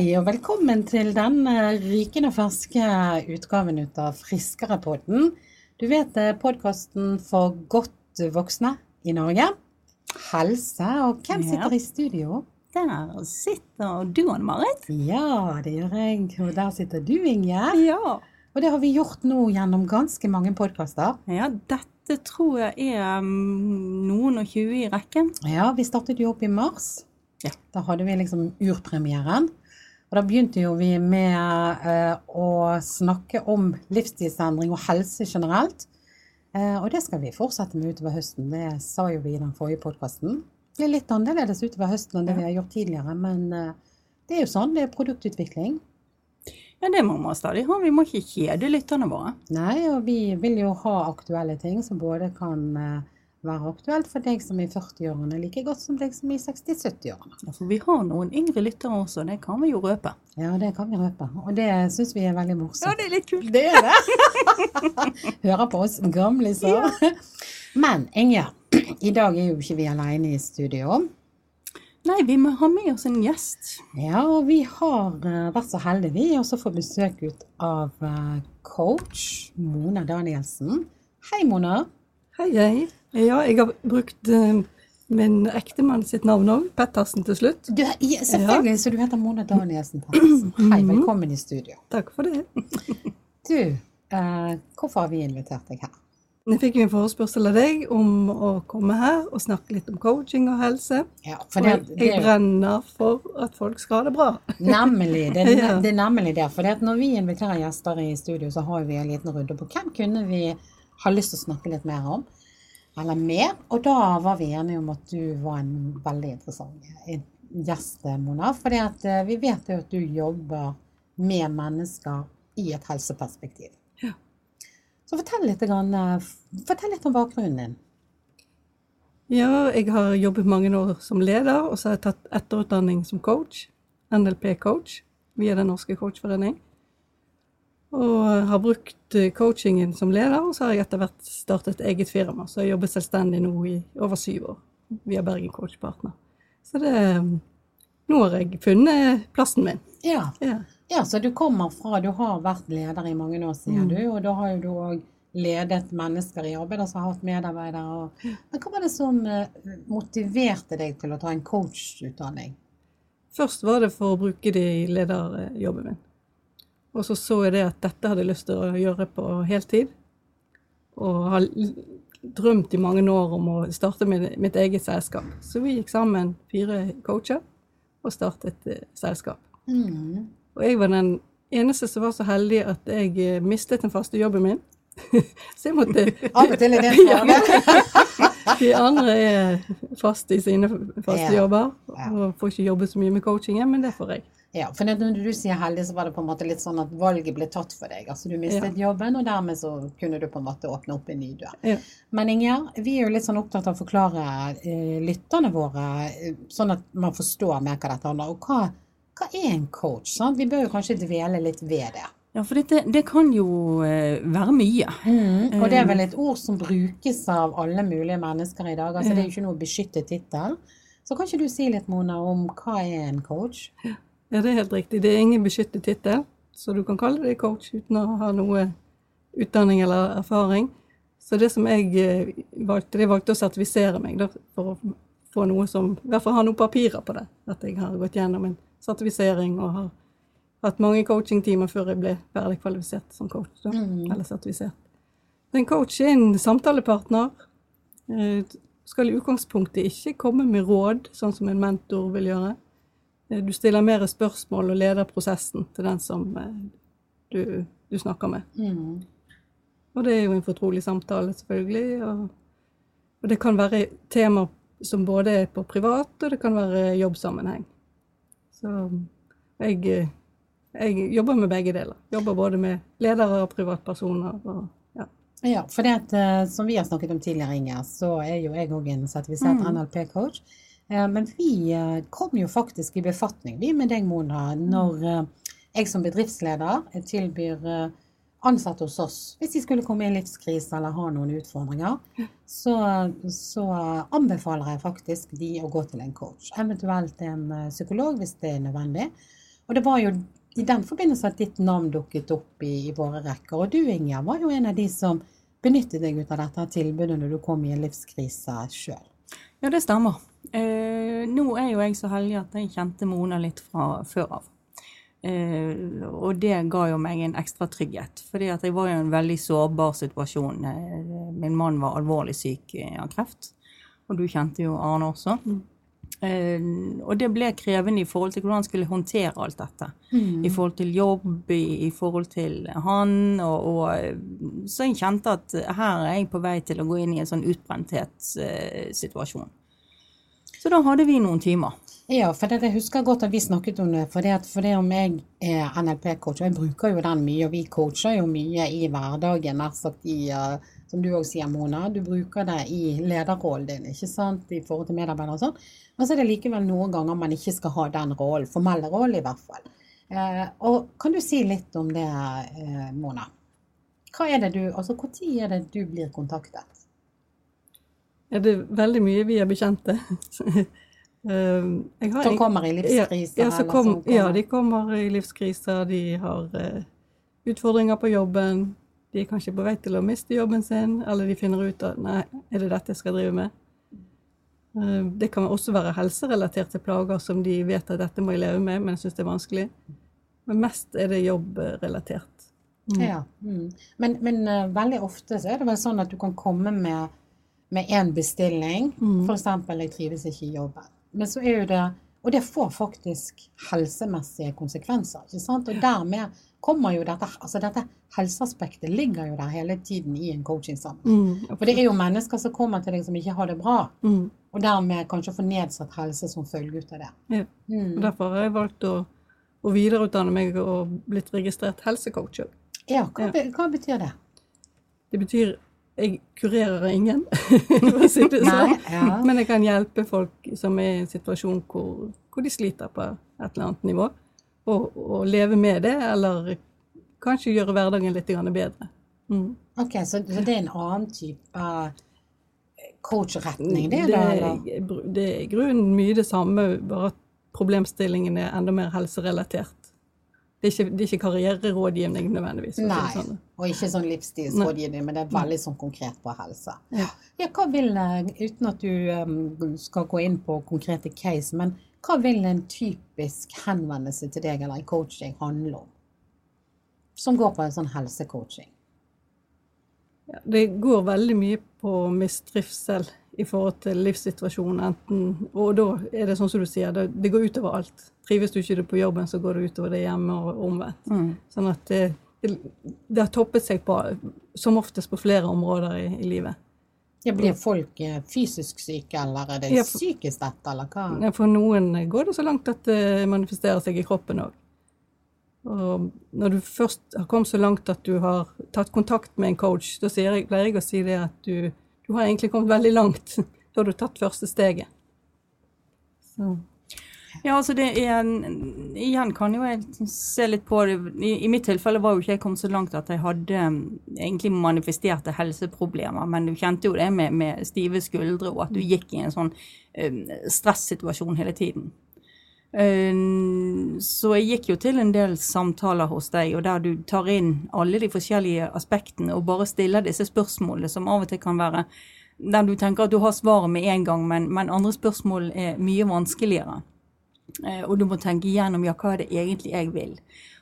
Hei og velkommen til denne rykende ferske utgaven ut av Friskerepodden. Du vet podkasten for godt voksne i Norge. Helse. Og hvem Ja. sitter i studio? Der sitter du, Anne-Marit. Ja, det gjør jeg. Og der sitter du, Inge. Ja. Og det har vi gjort nå gjennom ganske mange podkaster. ja. Dette tror jeg er mm, noen og tjue i rekken. Ja, vi startet jo opp i mars. Ja. Da hadde vi liksom urpremieren. Og da begynte jo vi med eh, å snakke om livsstilsendring og helse generelt. Eh, og det skal vi fortsette med utover høsten. Det sa jo vi i den forrige podkasten. Det blir litt annerledes utover høsten enn det vi har gjort tidligere, men eh, det er jo sånn. Det er produktutvikling. Ja, det må man stadig ha. Vi må ikke kjede lytterne våre. Nei, og vi vil jo ha aktuelle ting som både kan være aktuelt for deg som er i 40-årene, like godt som deg som er i 60-70-årene. Ja, For vi har noen yngre lyttere også, det kan vi jo røpe. Ja, det kan vi røpe. Og det syns vi er veldig morsomt. Ja, det er litt kult. det er det. Hører på oss gamle, så. Men Inger, i dag er jo ikke vi alene i studio. Nei, vi må ha med oss en gjest. Ja, og vi har eh, vært så heldige vi også få besøk ut av eh, coach Mona Danielsen. Hei, Mona. Hei, hei. Ja, jeg har brukt eh, min ektemann sitt navn òg, Pettersen til slutt. Du, ja, selvfølgelig, så du heter Mona Danielsen Pettersen. Hei, velkommen i studio. Takk for det. Du, eh, hvorfor har vi invitert deg her? Jeg fikk en forespørsel av deg om å komme her og snakke litt om coaching og helse. Ja, for det, det, jeg brenner for at folk skal ha det bra. Nemlig. Det, Ja. det er nemlig det. For når vi inviterer gjester i studio, så har vi en liten runde på hvem kunne vi ha lyst til å snakke litt mer om. Eller med. Og da var vi enige om at du var en veldig interessant gjest, Mona. For vi vet jo at du jobber med mennesker i et helseperspektiv. Ja. Så fortell litt, grann, eh, fortell litt om bakgrunnen din. Ja, jeg har jobbet mange år som leder, og så har jeg tatt etterutdanning som coach. NLP-coach via Den norske coachforening. Og har brukt eh, coachingen som leder, og så har jeg etter hvert startet eget firma. Så jeg jobbet selvstendig nå i over syv år via Bergen Coach Partner. Så det Nå har jeg funnet plassen min. Ja. Ja. Ja, så du kommer fra, du har vært leder i mange år, sier Mm. du, og da har jo du òg ledet mennesker i arbeid, altså hatt medarbeidere. Men hva var det som eh, motiverte deg til å ta en coachutdanning? Først var det for å bruke det i lederjobben min. Og så så jeg det at dette hadde jeg lyst til å gjøre på heltid. Og har drømt i mange år om å starte med mitt eget selskap. Så vi gikk sammen, fire coacher, og startet eh, selskap. Mm. Og jeg var den eneste som var så heldig at jeg eh, mistet den faste jobben min. så jeg måtte Av og til er det en fare. De andre er fast i sine faste Ja. jobber og får ikke jobbe så mye med coachingen, men det får jeg. Ja, for når du sier heldig, så var det på en måte litt sånn at valget ble tatt for deg. Altså du mistet jobben, og dermed så kunne du på en måte åpne opp en ny dør. Ja. Men Inger, vi er jo litt sånn opptatt av å forklare eh, lytterne våre, eh, sånn at man forstår mer hva dette handler om. Og hva, hva er en coach? Sant? Vi bør jo kanskje dvele litt ved det. Ja, for dette, det kan jo eh, være mye. Og det er vel et ord som brukes av alle mulige mennesker i dag. Altså Det er jo ikke noe beskyttet tittel. Så kan ikke du si litt, Mona, om hva er en coach? Ja, det er helt riktig. Det er ingen beskyttet tittel, så du kan kalle deg coach uten å ha noe utdanning eller erfaring. Så det som jeg eh, valgte, det valgte å sertifisere meg da, for å få noe som I hvert fall ha noen papirer på det. At jeg har gått gjennom en sertifisering og har hatt mange coachingtimer før jeg ble ferdig kvalifisert som coach. Da, Eller sertifisert. En coach er en samtalepartner. Eh, Skal i utgangspunktet ikke komme med råd, sånn som en mentor vil gjøre. Eh, Du stiller mer spørsmål og leder prosessen til den som eh, du, du snakker med. Mm. Og det er jo en fortrolig samtale, selvfølgelig. Og, og det kan være temaer som både er på privat, og det kan være jobbsammenheng. Så jeg, eh, jeg jobber med begge deler. Jobber både med ledere og privatpersoner. Og, ja. Ja, for det at, som vi har snakket om tidligere, Inger, så er jo jeg òg en sertifisert NLP-coach. Eh, Men vi eh, kom jo faktisk i befatning, vi med deg, Mona, når eh, jeg som bedriftsleder tilbyr ansatte hos oss, hvis de skulle komme i en livskrise eller ha noen utfordringer, så, så anbefaler jeg faktisk de å gå til en coach. Eventuelt en psykolog hvis det er nødvendig. Og det var jo i den forbindelse at ditt navn dukket opp i, i våre rekker. Og du, Ingjerd, var jo en av de som benyttet deg ut av dette tilbudet når du kom i en livskrise sjøl. Ja, det stemmer. Eh, nå er jo jeg så heldig at jeg kjente Mona litt fra før av. Eh, og det ga jo meg en ekstra trygghet, fordi at jeg var i en veldig sårbar situasjon. Eh, min mann var alvorlig syk eh, av kreft, og du kjente jo Arne også. Eh, og det ble krevende i forhold til hvordan han skulle håndtere alt dette. Mm. I forhold til jobb, i, i forhold til han, og, og så jeg kjente at her er jeg på vei til å gå inn i en sånn utbrentetssituasjon. Så da hadde vi noen timer. Ja, for det, jeg husker godt at vi snakket om det. For det, at, for det om jeg er NLP-coach, og jeg bruker jo den mye, og vi coacher jo mye i hverdagen, nær sagt i uh, Som du òg sier, Mona, du bruker det i lederrollen din, ikke sant, i forhold til medarbeidere og sånn. Men så er det likevel noen ganger man ikke skal ha den rollen, formelle rollen i hvert fall. Eh, og kan du si litt om det, eh, Mona? Hva er det du, altså Når er det du blir kontaktet? Er det veldig mye vi er bekjente? Um, jeg har Som kommer i livskriser? Ja, kom, kommer- ja, de kommer i livskriser, de har uh, utfordringer på jobben. De er kanskje på vei til å miste jobben sin, eller de finner ut at nei, er det dette jeg skal drive med? Uh, det kan også være helserelaterte plager som de vet at dette må jeg leve med, men jeg syns det er vanskelig. Men mest er det jobbrelatert. Mm. Ja. Mm. Men, men uh, veldig ofte så er det vel sånn at du kan komme med med én bestilling, Mm. f.eks. 'jeg trives ikke i jobben'. Men så er jo det Og det får faktisk helsemessige konsekvenser. ikke sant? Og dermed kommer jo dette altså dette helseaspektet ligger jo der hele tiden i en coachingsammenheng. Mm, For det er jo mennesker som kommer til deg som ikke har det bra, mm. og dermed kanskje får nedsatt helse som følge ut av det. Ja. Mm. Og Derfor har jeg valgt å, å videreutdanne meg og blitt registrert helsecoach. òg. Ja, hva, Ja. hva betyr det? Det betyr jeg kurerer ingen, for å si det sånn. Ja. Men jeg kan hjelpe folk som er i en situasjon hvor, hvor de sliter på et eller annet nivå, og, og leve med det, eller kanskje gjøre hverdagen litt bedre. Mm. Ok, så, så det er en annen type eh, coachretning, det, det. Eller? er det er i grunnen mye det samme, bare at problemstillingen er enda mer helserelatert. Det er ikke, det er ikke karriererådgivning nødvendigvis. Nei, sånn. og ikke sånn livsstilsrådgivning, men det er veldig sånn konkret på helse. Ja. Ja, hva vil, eh, uten at du em, skal gå inn på konkrete case, men hva vil en typisk henvendelse til deg eller en coaching handle om? Som går på en sånn helsecoaching. Ja, det går veldig mye på mistrivsel i forhold til livssituasjonen, enten Og da er det sånn som du sier, det, det går utover alt. Trives du ikke på jobben, så går det utover det hjemme og omvendt. Mm. Sånn at det, det, det har toppet seg på, som oftest på flere områder i, i livet. Ja, blir folk eh, fysisk syke, eller er det Ja, for- psykisk dette, eller hva? Ja, For noen går det så langt at det manifesterer seg i kroppen òg. Og når du først har kommet så langt at du har tatt kontakt med en coach, da jeg, pleier jeg å si det at du, du har egentlig kommet veldig langt. Da har du tatt første steget. Så. Ja, altså det er Igjen kan jo jeg se litt på det. I, I mitt tilfelle var jo ikke jeg kommet så langt at jeg hadde um, egentlig manifesterte helseproblemer, men du kjente jo det med, med stive skuldre og at du gikk i en sånn um, stressituasjon hele tiden. Um, så jeg gikk jo til en del samtaler hos deg, og der du tar inn alle de forskjellige aspektene og bare stiller disse spørsmålene, som av og til kan være der du tenker at du har svaret med en gang, men, men andre spørsmål er mye vanskeligere. Eh, og du må tenke igjennom ja, hva er det egentlig jeg vil.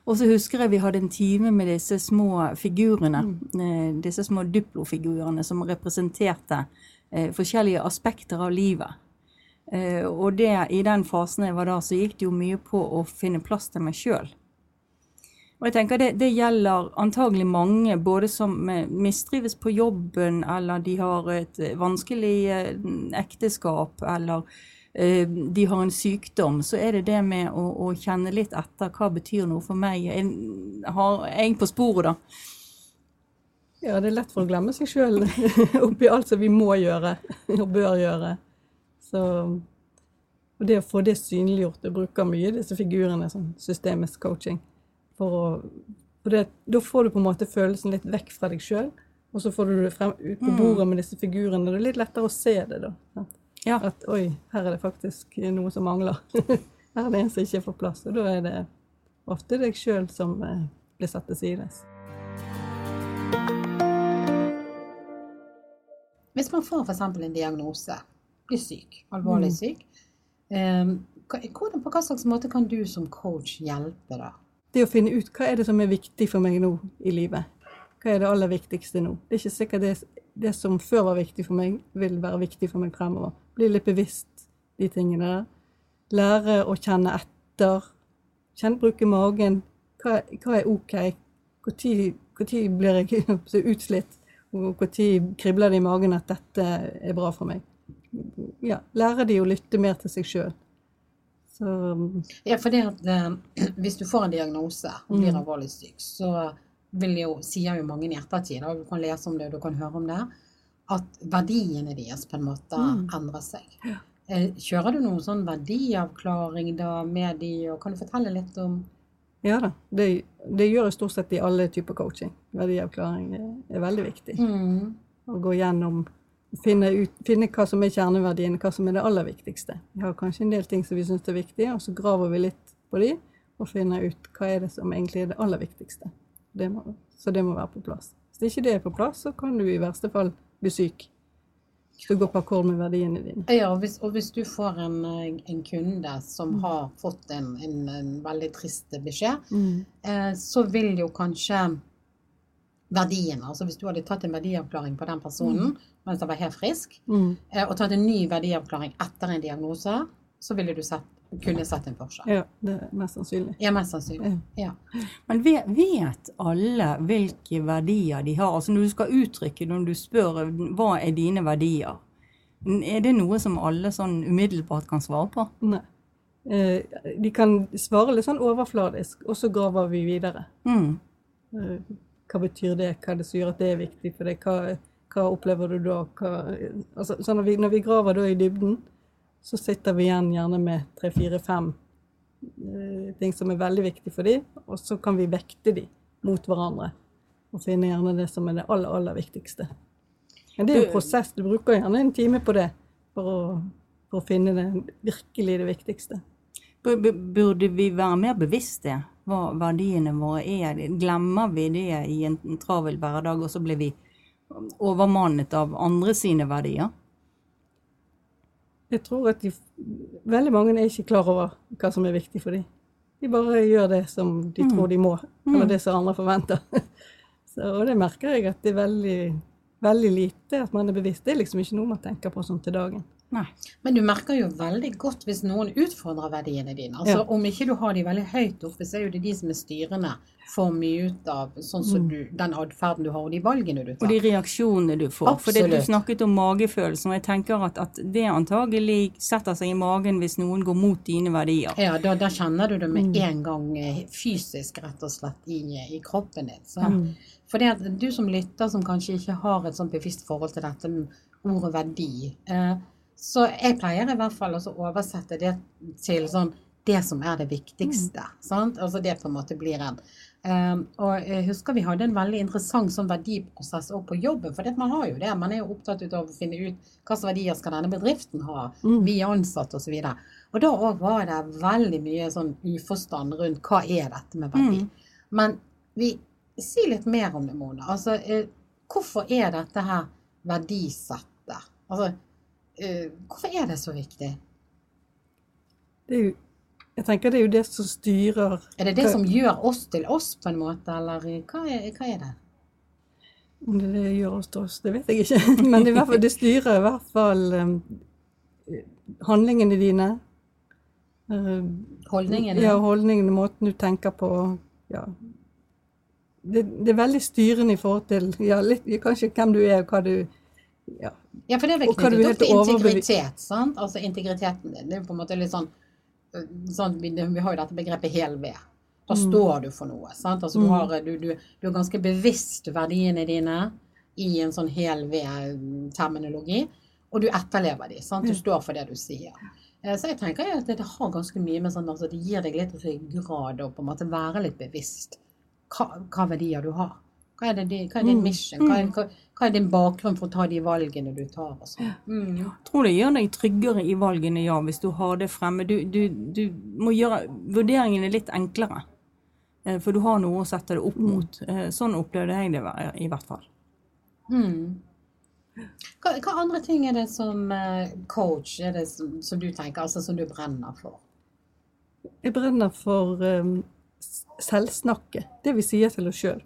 Og så husker jeg vi hadde en time med disse små figurene, mm. disse små duplofigurene som representerte eh, forskjellige aspekter av livet. Eh, og det, i den fasen jeg var da, så gikk det jo mye på å finne plass til meg sjøl. Og jeg tenker det, det gjelder antagelig mange, både som eh, mistrives på jobben, eller de har et eh, vanskelig ekteskap, eller de har en sykdom, så er det det med å, å kjenne litt etter hva betyr noe for meg. Jeg har jeg på sporet, da. Ja, det er lett for å glemme seg sjøl oppi alt som vi må gjøre og bør gjøre. Så og det å få det synliggjort, jeg bruker mye disse figurene som systemisk coaching. For å, for det, da får du på en måte følelsen litt vekk fra deg sjøl, og så får du det frem, ut på bordet med disse figurene. Det er litt lettere å se det da. Ja. At oi, her er det faktisk noe som mangler. her er det en som ikke får plass. Og da er det Ofte deg sjøl som eh, blir satt til sides. Hvis man får f.eks. en diagnose, blir syk, alvorlig Mm. syk, Um, hvordan, på hva slags måte kan du som coach hjelpe da? Det å finne ut hva er det som er viktig for meg nå i livet. Hva er det aller viktigste nå? Det er ikke sikkert det, det som før var viktig for meg, vil være viktig for meg fremover. Bli litt bevisst de tingene der. Lære å kjenne etter. Kjenne, bruke magen. Hva, hva er OK? Når blir jeg så utslitt? Og når kribler det i magen at dette er bra for meg? Ja, lærer de å lytte mer til seg sjøl. Ja, for det at eh, hvis du får en diagnose og blir Mm. alvorlig syk, så vil jo, sier jo mange i ettertid, og du kan lese om det og du kan høre om det, at verdiene deres på en måte Mm. endrer seg. Ja. Eh, Kjører du noen sånn verdiavklaring da med de, og kan du fortelle litt om Ja da, det, det gjør jeg stort sett i alle typer coaching. Verdiavklaring er, er veldig viktig. mm. Å gå gjennom, finne, ut, finne hva som er kjerneverdiene, hva som er det aller viktigste. Vi har kanskje en del ting som vi syns er viktige, og så graver vi litt på de, og finner ut hva er det som egentlig er det aller viktigste. Det må, så det må være på plass. Hvis ikke det er på plass, så kan du i verste fall bli syk. Du går på akkord med verdiene dine. Ja, og hvis, og hvis du får en, en kunde som Mm. har fått en, en, en veldig trist beskjed, Mm. eh, så vil jo kanskje verdiene Altså hvis du hadde tatt en verdiavklaring på den personen mens han var helt frisk, Mm. eh, og tatt en ny verdiavklaring etter en diagnose, så ville du sett, kunne sett en forskjell. Ja, det er mest sannsynlig. Ja, mest sannsynlig. Ja. Men vet, vet alle hvilke verdier de har? Altså Når du skal uttrykke, når du spør hva er dine verdier, er det noe som alle sånn umiddelbart kan svare på? Nei. Eh, de kan svare litt sånn overfladisk, og så graver vi videre. Mm. Hva betyr det? Hva er det som gjør at det er viktig for deg? Hva, hva opplever du da? Hva, altså, så når, vi, når vi graver i dybden, så sitter vi igjen gjerne med tre, fire, fem eh, ting som er veldig viktig for dem, og så kan vi vekte dem mot hverandre. Og finne gjerne det som er det aller, aller viktigste. Men det er en prosess. Du bruker gjerne en time på det for å, for å finne det virkelig det viktigste. Bu- bu- Burde vi være mer bevisst det? Hva verdiene våre er? Glemmer vi det i en travel hverdag, og så blir vi overmannet av andre sine verdier? Jeg tror at de, veldig mange er ikke klar over hva som er viktig for dem. De bare gjør det som de Mm. tror de må, eller det som andre forventer. Så, og det merker jeg at det er veldig, veldig lite at man er bevisst. Det er liksom ikke noe man tenker på sånn til dagen. Nei. Men du merker jo veldig godt hvis noen utfordrer verdiene dine. Altså Ja. Om ikke du har de veldig høyt oppe, så er jo det de som er styrende, for mye ut av sånn som Mm. du, den atferden du har, og de valgene du tar. Og de reaksjonene du får. For det, du snakket om magefølelsen, og jeg tenker at, at det antagelig setter seg i magen hvis noen går mot dine verdier. Ja, da, da kjenner du det med Mm. en gang eh, fysisk, rett og slett, i, i kroppen din. Så. Mm. For du som lytter, som kanskje ikke har et sånt bevisst forhold til dette med ordet verdi, eh, så jeg pleier i hvert fall å oversette det til sånn det som er det viktigste. Sant? Altså det på en måte blir en. Um, og jeg husker vi hadde en veldig interessant sånn verdiprosess også på jobben, for det, man har jo det. Man er jo opptatt av å finne ut hva slags verdier skal denne bedriften ha, Mm. vi ansatte osv. Og, og da òg var det veldig mye sånn uforstand rundt hva er dette med verdi. Mm. Men vi si litt mer om det, Mona. Altså, eh, hvorfor er dette her verdisettet? Altså, hvorfor er det så viktig? Det er jo, jeg tenker det er jo det som styrer Er det det som gjør oss til oss, på en måte, eller hva er, hva er det? Om det, det gjør oss til oss, det vet jeg ikke. Men i hvert fall, det styrer i hvert fall um, handlingene dine. Uh, Holdningene? Ja, holdningene, måten du tenker på. Ja. Det, det er veldig styrende i forhold til ja, litt, kanskje hvem du er, og hva du ja. Ja, for det er vel knyttet opp til integritet, sant? Altså integriteten din. Det er på en måte litt sånn, eh, sånn vi, vi har jo dette begrepet hel ved. Da Mm. står du for noe, sant? Altså du, Mm. har, du, du, du er ganske bevisst verdiene dine i en sånn hel ved-terminologi, og du etterlever de, sant? Du Ja. står for det du sier. Eh, Så jeg tenker at det, har ganske mye med sånn, altså det gir deg litt grad å på en måte være litt bevisst hva, hva verdier du har. Hva er, det, hva er din Mm. mission? Hva er, hva, er din bakgrunn for å ta de valgene du tar? Sånn? Mm. Jeg tror det gjør deg tryggere i valgene, ja, hvis du har det fremme. Du, du, du må gjøre vurderingene litt enklere. Eh, For du har noe å sette det opp mot. Eh, Sånn opplevde jeg det i hvert fall. Mm. Hva, hva andre ting er det som eh, coach er det som, som du tenker, altså som du brenner for? Jeg brenner for um, selvsnakket, det vi sier til oss sjøl.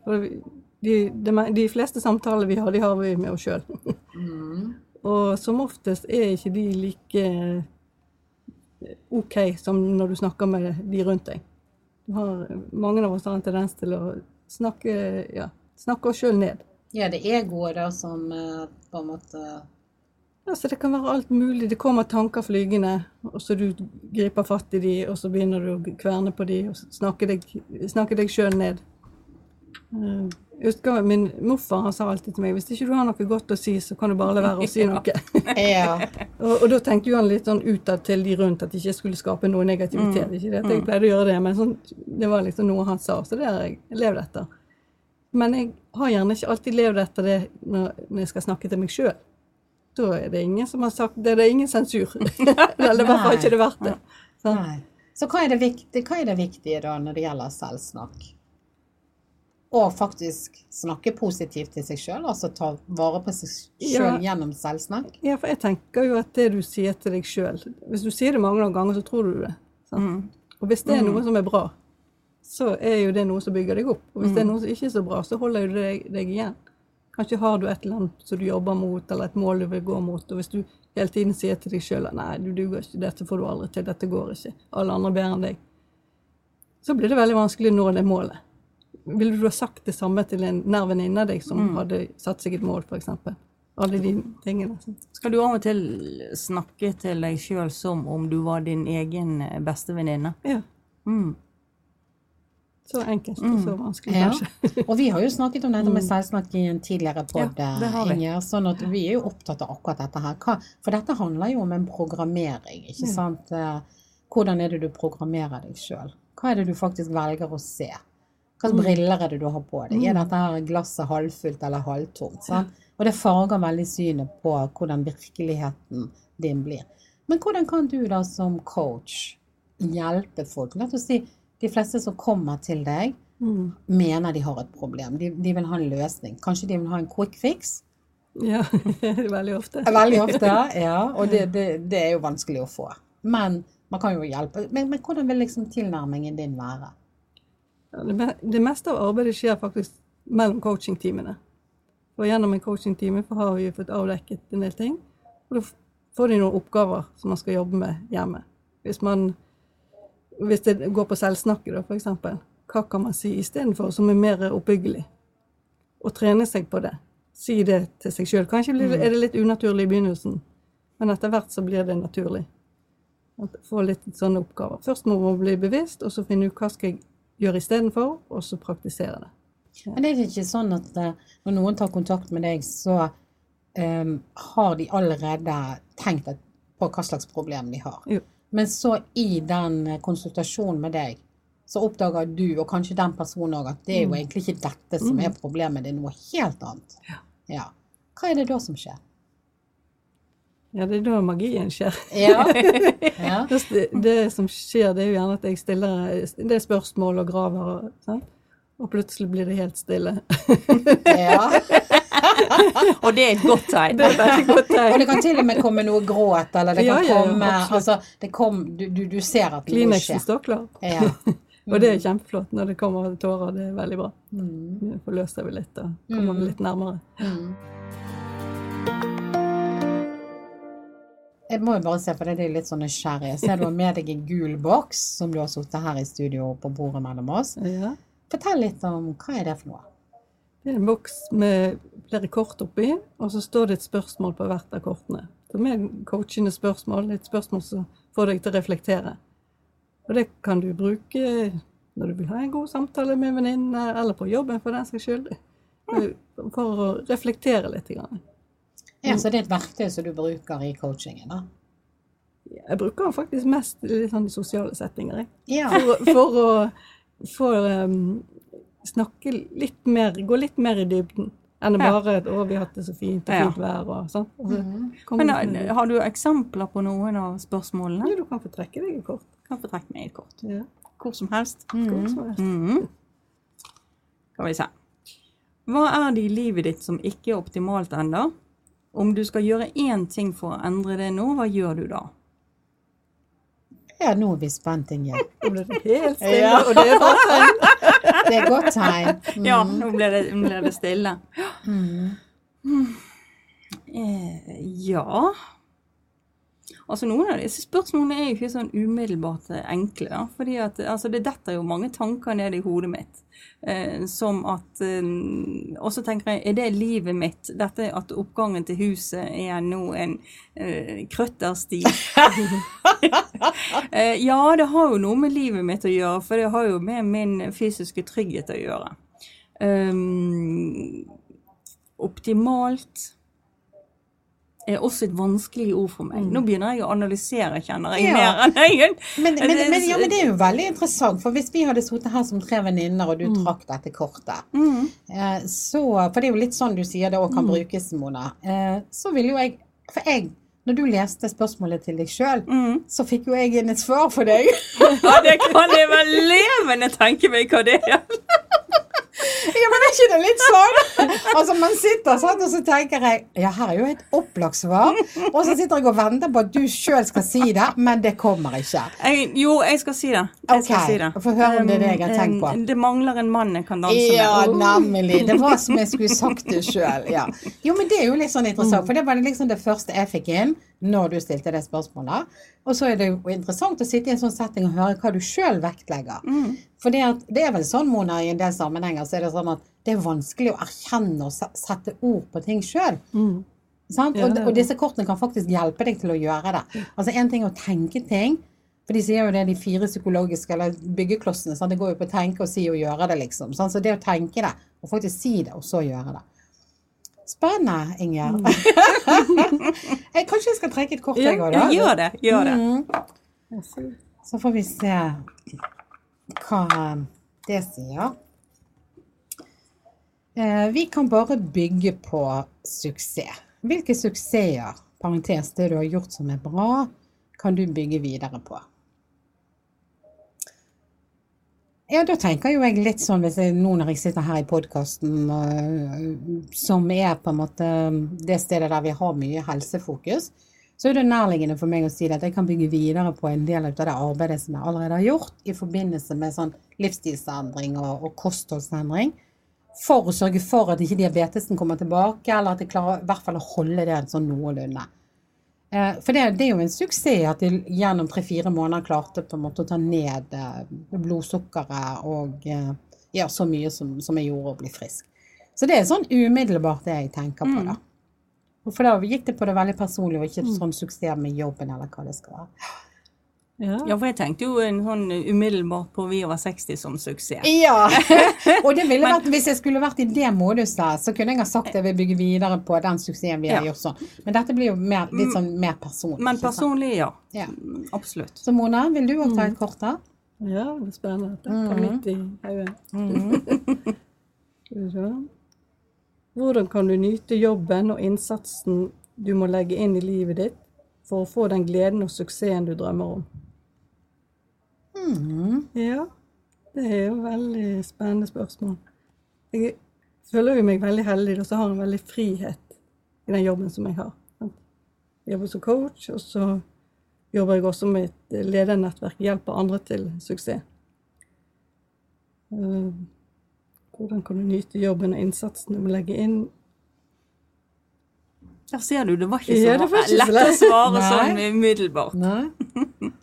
De, de, de fleste samtaler vi har, de har vi med oss sjøl. Mm. Og som oftest er ikke de like eh, OK som når du snakker med de rundt deg. Du har, mange av oss har en tendens til å snakke, ja, snakke oss sjøl ned. Ja, det er egoet da som eh, på en måte Altså, det kan være alt mulig. Det kommer tanker flygende, og så du griper fatt i de, og så begynner du å kverne på de, og snakke deg, snakke deg sjøl ned. Jeg husker Min morfar han sa alltid til meg hvis ikke du har noe godt å si, så kan du bare la være å si noe. Ja. og, og da tenkte jo han litt sånn utad til de rundt at jeg ikke skulle skape noe negativitet. Ikke det at jeg pleide å gjøre det, men sånn, det var liksom noe han sa, så det har jeg levd etter. Men jeg har gjerne ikke alltid levd etter det når, når jeg skal snakke til meg sjøl. Da er det ingen som har sagt det. Det er ingen sensur. Eller i hvert fall ikke det verdt det. Så. Nei. Så hva er, det viktige, hva er det viktige da når det gjelder selvsnakk? Å faktisk snakke positivt til seg sjøl, altså ta vare på seg sjøl Ja. gjennom selvsnakk? Ja, for jeg tenker jo at det du sier til deg sjøl Hvis du sier det mange nok ganger, så tror du det. Sant? Mm. Og hvis det er noe som er bra, så er jo det noe som bygger deg opp. Og hvis det er noe som ikke er så bra, så holder jo det deg, deg igjen. Kanskje har du et eller annet som du jobber mot, eller et mål du vil gå mot. Og hvis du hele tiden sier til deg sjøl at nei, du duger ikke, dette får du aldri til, dette går ikke, alle andre er bedre enn deg, så blir det veldig vanskelig å nå det målet. Ville du ha sagt det samme til en nær venninne av deg som hadde satt seg et mål, f.eks.? Alle de tingene. sånn. Skal du av og til snakke til deg sjøl som om du var din egen eh, beste venninne? Ja. Mm. Så enkelt og så vanskelig, Ja. kanskje. Og vi har jo snakket om dette med selvsnakk i en tidligere podd, Ja. Inger. Sånn at vi er jo opptatt av akkurat dette her. For dette handler jo om en programmering, ikke Ja. sant? Eh, Hvordan er det du programmerer deg sjøl? Hva er det du faktisk velger å se? Hva slags briller er det du har på deg? Er dette her glasset halvfullt eller halvtomt? Sant? Og det farger veldig synet på hvordan virkeligheten din blir. Men hvordan kan du da som coach hjelpe folk? La oss si de fleste som kommer til deg, Mm. mener de har et problem. De, de vil ha en løsning. Kanskje de vil ha en quick fix? Ja, veldig ofte. Veldig ofte, ja. Og det, det, det er jo vanskelig å få. Men man kan jo hjelpe. Men, men hvordan vil liksom tilnærmingen din være? Det, meste av arbeidet skjer faktisk mellom coachingtimene. Og gjennom en coachingtime har vi fått avdekket en del ting. Og da får de noen oppgaver som man skal jobbe med hjemme. Hvis, man, hvis det går på selvsnakket, da, eksempel. Hva kan man si istedenfor som er mer oppbyggelig? Og trene seg på det. Si det til seg sjøl. Kanskje blir det, er det litt unaturlig i begynnelsen, men etter hvert så blir det naturlig. Få litt sånne oppgaver. Først må man bli bevisst, og så finne ut hva skal jeg gjøre istedenfor, og så praktisere det. Men det er ikke sånn at når noen tar kontakt med deg, så um, har de allerede tenkt på hva slags problem de har. Jo. Men så i den konsultasjonen med deg, så oppdager du, og kanskje den personen òg, at det er jo egentlig ikke dette som er problemet, det er noe helt annet. Ja. Hva er det da som skjer? Ja, det er da magien skjer. Ja. ja. Det, det som skjer, det er jo gjerne at jeg stiller det er spørsmål og graver, og, sånn. og plutselig blir det helt stille. ja. Og det er et godt tegn. Det er et godt Og det kan til og med komme noe gråt, eller det kan Ja, ja, komme. Altså, det kom, du, du, du ser at noe skjer. står klar. Ja. Og det er kjempeflott når det kommer tårer. Det er veldig bra. Mm. Forløser vi litt og kommer vi litt nærmere. Mm. Jeg må jo bare se, for det er litt sånn nysgjerrig. Ser du har med deg en gul boks som du har sittet her i studio på bordet mellom oss? Ja. Fortell litt om hva er det for noe? Det er en boks med flere kort oppi, og så står det et spørsmål på hvert av kortene. Som er coachende spørsmål, et spørsmål som får deg til å reflektere. Og det kan du bruke når du vil ha en god samtale med venninner, venninne, eller på jobben for den saks skyld. For å reflektere litt. Grann. Ja, så det er et verktøy som du bruker i coachingen, da? Jeg bruker den faktisk mest i sånn sosiale settinger. Jeg. Ja. For, for å for, um, snakke litt mer, gå litt mer i dybden enn bare at 'å, vi har hatt det så fint, og fint vær'. og sånn. Altså, komme Men eh, har du eksempler på noen av spørsmålene? Ja, du kan få trekke deg et kort. Kan få trekke meg et kort. Ja. Hvor som helst. Hvor som helst. Mhm. Skal vi se. Hva er det i livet ditt som ikke er optimalt ennå? Om du skal gjøre én ting for å endre det nå, hva gjør du da? Ja, nå er vi spent, Ingjerd. Nå ble det helt stille, Ja. og det er bra tegn. Det er godt tegn. Mm. Ja, nå ble det, ble det stille. Mm. Eh, ja Altså Noen av disse spørsmålene er jo ikke sånn umiddelbart eh, enkle. Da, fordi at altså, det detter jo mange tanker ned i hodet mitt. Eh, som at eh, Og så tenker jeg, er det livet mitt? Dette at oppgangen til huset er nå en eh, krøttersti? eh, ja, det har jo noe med livet mitt å gjøre, for det har jo med min fysiske trygghet å gjøre. Um, optimalt er også et vanskelig ord for meg. Nå begynner jeg å analysere, kjenner jeg, Ja. mer enn jeg Men, men, men, ja, men det er jo veldig interessant, for hvis vi hadde sittet her som tre venninner, og du trakk dette kortet, Mm. eh, så For det er jo litt sånn du sier det òg kan brukes, Mona. Eh, så ville jo jeg For jeg, når du leste spørsmålet til deg sjøl, Mm. så fikk jo jeg inn et svar for deg. Ja, det kan jeg vel levende tenke meg hva det er. Ja, men er ikke det litt sånn? Altså, man sitter sånn, og så tenker jeg Ja, her er jo et opplagt svar. Og så sitter jeg og venter på at du sjøl skal si det, men det kommer ikke. Jeg, jo, jeg skal si det. Jeg skal si det. få høre om det er det jeg har tenkt på. Um, um, Det mangler en mann jeg kan danse med. Ja, nemlig. Det var som jeg skulle sagt det sjøl. Ja. Jo, men det er jo litt sånn interessant, for det var liksom det første jeg fikk inn når du stilte det spørsmålet. Og så er det jo interessant å sitte i en sånn setting og høre hva du sjøl vektlegger. Mm. For det, at, det er vel sånn, Mona, i en del sammenhenger så er det sånn at det er vanskelig å erkjenne og sette ord på ting sjøl. Mm. Og, og disse kortene kan faktisk hjelpe deg til å gjøre det. Altså En ting er å tenke ting, for de sier jo det, de fire psykologiske eller byggeklossene. Sant? Det går jo på å tenke og si og gjøre det, liksom. Sant? Så det å tenke det, og faktisk si det, og så gjøre det. Spennende, Ingjerd. jeg, kanskje jeg skal trekke et kort, jeg òg, Ja, da? gjør det. Gjør det. Mm. Så får vi se hva det sier. Eh, vi kan bare bygge på suksess. Hvilke suksesser, parentes det du har gjort som er bra, kan du bygge videre på? Ja, da tenker jo jeg litt sånn, hvis jeg, nå når jeg sitter her i podkasten, som er på en måte det stedet der vi har mye helsefokus, så er det nærliggende for meg å si at jeg kan bygge videre på en del av det arbeidet som jeg allerede har gjort i forbindelse med sånn livsstilsendring og, og kostholdsendring, for å sørge for at ikke diabetesen kommer tilbake, eller at jeg klarer i hvert fall å holde det sånn noenlunde. Eh, For det, det er jo en suksess at de gjennom tre-fire måneder klarte på en måte å ta ned eh, blodsukkeret og eh, gjøre så mye som, som jeg gjorde, og bli frisk. Så det er sånn umiddelbart det jeg tenker på, da. For da gikk det på det veldig personlige, og ikke sånn suksess med jobben, eller hva det skal være. Ja. Ja, for jeg tenkte jo en sånn umiddelbart på vi over 60 som suksess. Ja! og det ville vært, hvis jeg skulle vært i det moduset, så kunne jeg ha sagt at jeg vil bygge videre på den suksessen vi har gjort sånn. Men dette blir jo mer, litt sånn mer personlig. Men personlig, ja. Ja. Absolutt. Så Mona, vil du òg ta et kort her? ja, det er spennende. Det er Mhm. midt i hodet. Skal vi se. Hvordan kan du nyte jobben og innsatsen du må legge inn i livet ditt for å få den gleden og suksessen du drømmer om? Mhm. Ja, det er jo veldig spennende spørsmål. Jeg føler jo meg veldig heldig, og så har jeg en veldig frihet i den jobben som jeg har. Jeg jobber som coach, og så jobber jeg også med et ledernettverk, hjelper andre til suksess. Eh, Hvordan kan du nyte jobben og innsatsen du må legge inn? Der ser du, det var ikke så Ja, var ikke så lett å svare sånn umiddelbart. Nei.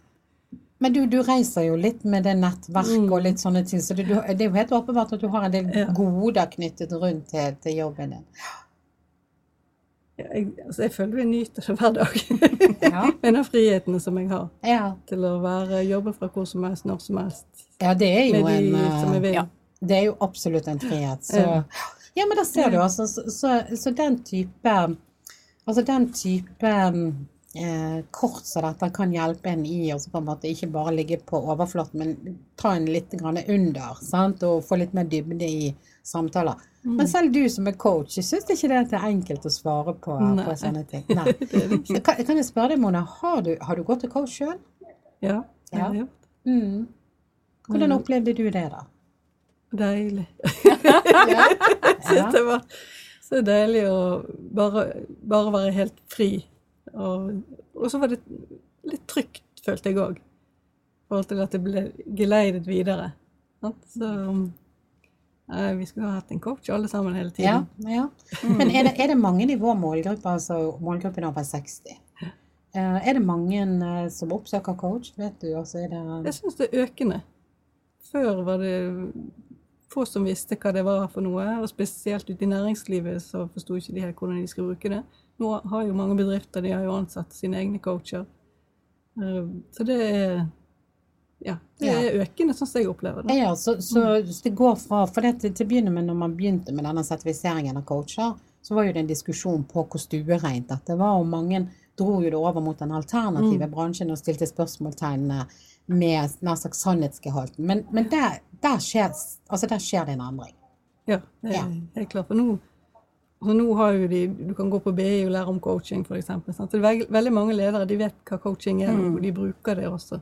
Men du, du reiser jo litt med det nettverket og litt sånne ting, så det, du, det er jo helt åpenbart at du har en del Ja. goder knyttet rundt til, til jobben din. Jeg, altså jeg føler jeg nyter det hver dag. Ja. med den friheten som jeg har Ja, til å være, jobbe fra hvor som helst, når som helst. ja det er jo de en jeg eh, ja. Det er jo absolutt en frihet. Så, Ja. ja, men da ser du, altså. Så, så, så den type Altså den type eh, kort som dette kan hjelpe en i å på en måte ikke bare ligge på overflaten, men ta en litt under, sant? og få litt mer dybde i samtaler. Mm. Men selv du som er coach, syns ikke det er enkelt å svare på, på sånne ting. Nei. Kan, kan jeg spørre deg, Mona, har du, har du gått til coach sjøl? Ja, det Ja. har jeg gjort. Mm. Hvordan opplevde du det, da? Deilig. Jeg synes det var så deilig å bare, bare være helt fri. Og, og så var det litt trygt, følte jeg òg. I forhold til at det ble geleidet videre. Så nei, vi skulle ha hatt en coach alle sammen hele tiden. ja. Men er det, er det mange i vår målgruppe, altså målgruppen over 60? Eh, er det mange eh, som oppsøker coach? Vet du, altså er det Jeg syns det er økende. Før var det få som visste hva det var for noe, og spesielt ute i næringslivet så forsto ikke de helt hvordan de skulle bruke det. Nå har jo mange bedrifter de har jo ansatt sine egne coacher. Eh, Så det er ja, det er økende, sånn som jeg opplever det. Ja, så, så det går fra For det, til, å begynne med, når man begynte med denne sertifiseringen av coacher, så var jo det en diskusjon på hvor stuereint dette var, og mange dro jo det over mot den alternative bransjen og stilte spørsmålstegnene med nær sagt sannhetsgehalten. Men, men der, der, skjer, altså der skjer det en endring. Ja, det Ja. er helt klart. For nå, altså nå har jo de, du kan gå på BI og lære om coaching, f.eks. Veldig, veldig mange ledere de vet hva coaching er, og de bruker det også.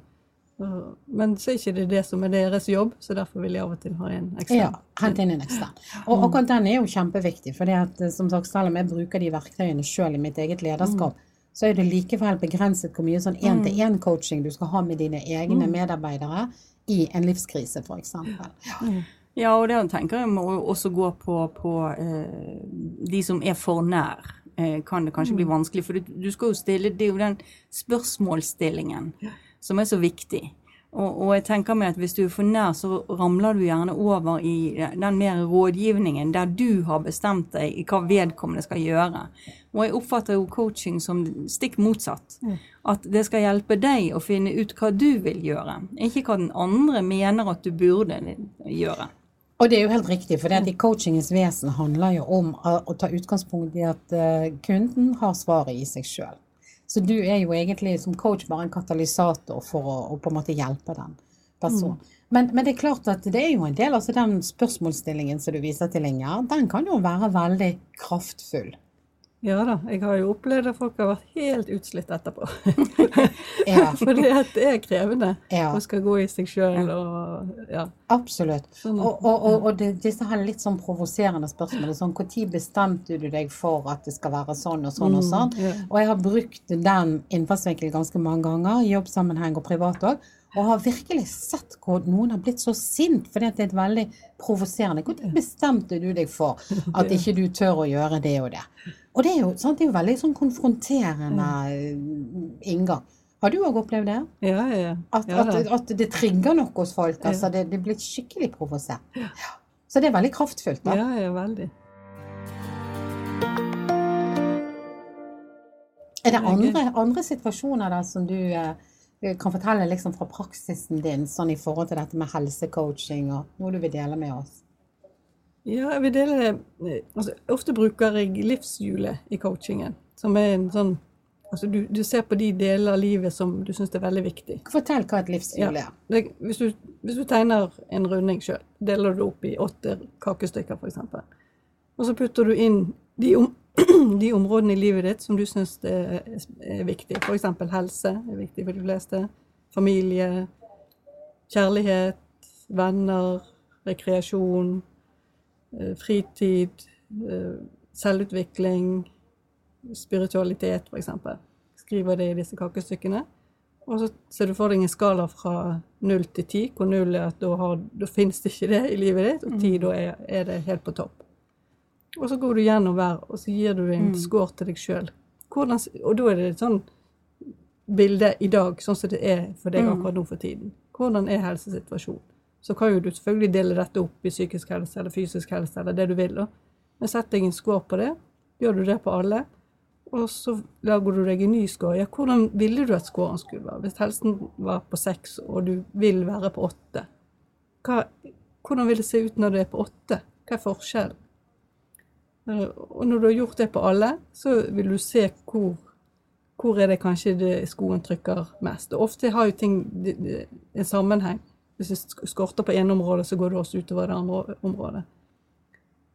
Men så er ikke det det som er deres jobb, så derfor vil jeg av og til ha en ekstern. Ja, hente inn en ekstern. Og akkurat den er jo kjempeviktig, for som sagt, selv om jeg bruker de verktøyene sjøl i mitt eget lederskap, så er det likevel begrenset hvor mye sånn én-til-én-coaching du skal ha med dine egne medarbeidere i en livskrise, f.eks. Ja, og det tenker jeg må også gå på, på eh, de som er for nær. Eh, kan det kanskje bli vanskelig, for du, du skal jo stille Det er jo den spørsmålsstillingen som er så viktig. Og, og jeg tenker meg at hvis du er for nær, så ramler du gjerne over i den mer rådgivningen der du har bestemt deg i hva vedkommende skal gjøre. Og jeg oppfatter jo coaching som stikk motsatt. At det skal hjelpe deg å finne ut hva du vil gjøre, ikke hva den andre mener at du burde gjøre. Og det er jo helt riktig, for i coachingens vesen handler jo om å, ta utgangspunkt i at eh, kunden har svaret i seg sjøl. Så du er jo egentlig som coach bare en katalysator for å, å på en måte hjelpe den personen. Men, men det er klart at det er jo en del, altså den spørsmålsstillingen som du viser til, Inger, den kan jo være veldig kraftfull. Ja da, jeg har jo opplevd at folk har vært helt utslitt etterpå. Ja, For det, er krevende Ja. å skal gå i seg sjøl og ja. absolutt. Sånn. Og, og, og, og det, disse her litt sånn provoserende spørsmålene, sånn når bestemte du deg for at det skal være sånn og sånn og sånn? ja. Og jeg har brukt den innfallsvinkelen ganske mange ganger, i jobbsammenheng og privat òg. Og har virkelig sett hvor noen har blitt så sint fordi at det er et veldig provoserende. Når bestemte du deg for at ikke du tør å gjøre det og det? Og det er jo, sant, det er jo veldig sånn konfronterende eh, inngang. Har du òg opplevd det? Ja, ja, ja. At, at, at det trigger noe hos folk? altså Det, det blir skikkelig provosert. Ja. Så det er veldig kraftfullt. da. ja, ja, veldig. Er det andre, andre situasjoner da som du eh, kan fortelle liksom fra praksisen din, sånn i forhold til dette med helsecoaching, og noe du vil dele med oss? Ja, jeg vil dele eh, altså, Ofte bruker jeg livshjulet i coachingen, som er en sånn Altså, du, du ser på de deler av livet som du syns er veldig viktig. Fortell hva et livshjul er. Det, hvis, du, hvis du tegner en runding sjøl, deler du det opp i åtte kakestykker f.eks. Og så putter du inn de, om, de områdene i livet ditt som du syns er, er viktig. F.eks. helse er viktig for de fleste. Familie, kjærlighet, venner, rekreasjon, fritid, eh, selvutvikling, spiritualitet f.eks. Skriver det i disse kakestykkene. Og så ser du for deg en skala fra null til ti, hvor null er at da, har, da finnes det ikke det i livet ditt, og ti da er, er det helt på topp. Og så går du gjennom hver, og så gir du en score til deg sjøl. Og da er det et sånn bilde i dag, sånn som det er for deg akkurat nå for tiden. Hvordan er helsesituasjonen? Så kan jo du selvfølgelig dele dette opp i psykisk helse eller fysisk helse eller det du vil. da. Men sett deg en score på det. Gjør du det på alle, og så lager du deg en ny score. Ja, hvordan ville du at scoren skulle være? Hvis helsen var på seks, og du vil være på åtte, hva, hvordan vil det se ut når du er på åtte? Hva er forskjellen? Og når du har gjort det på alle, så vil du se hvor, hvor er det kanskje det skoen trykker mest. Og ofte har jo ting en sammenheng. Hvis det skorter på ene område, så går det også utover det andre området.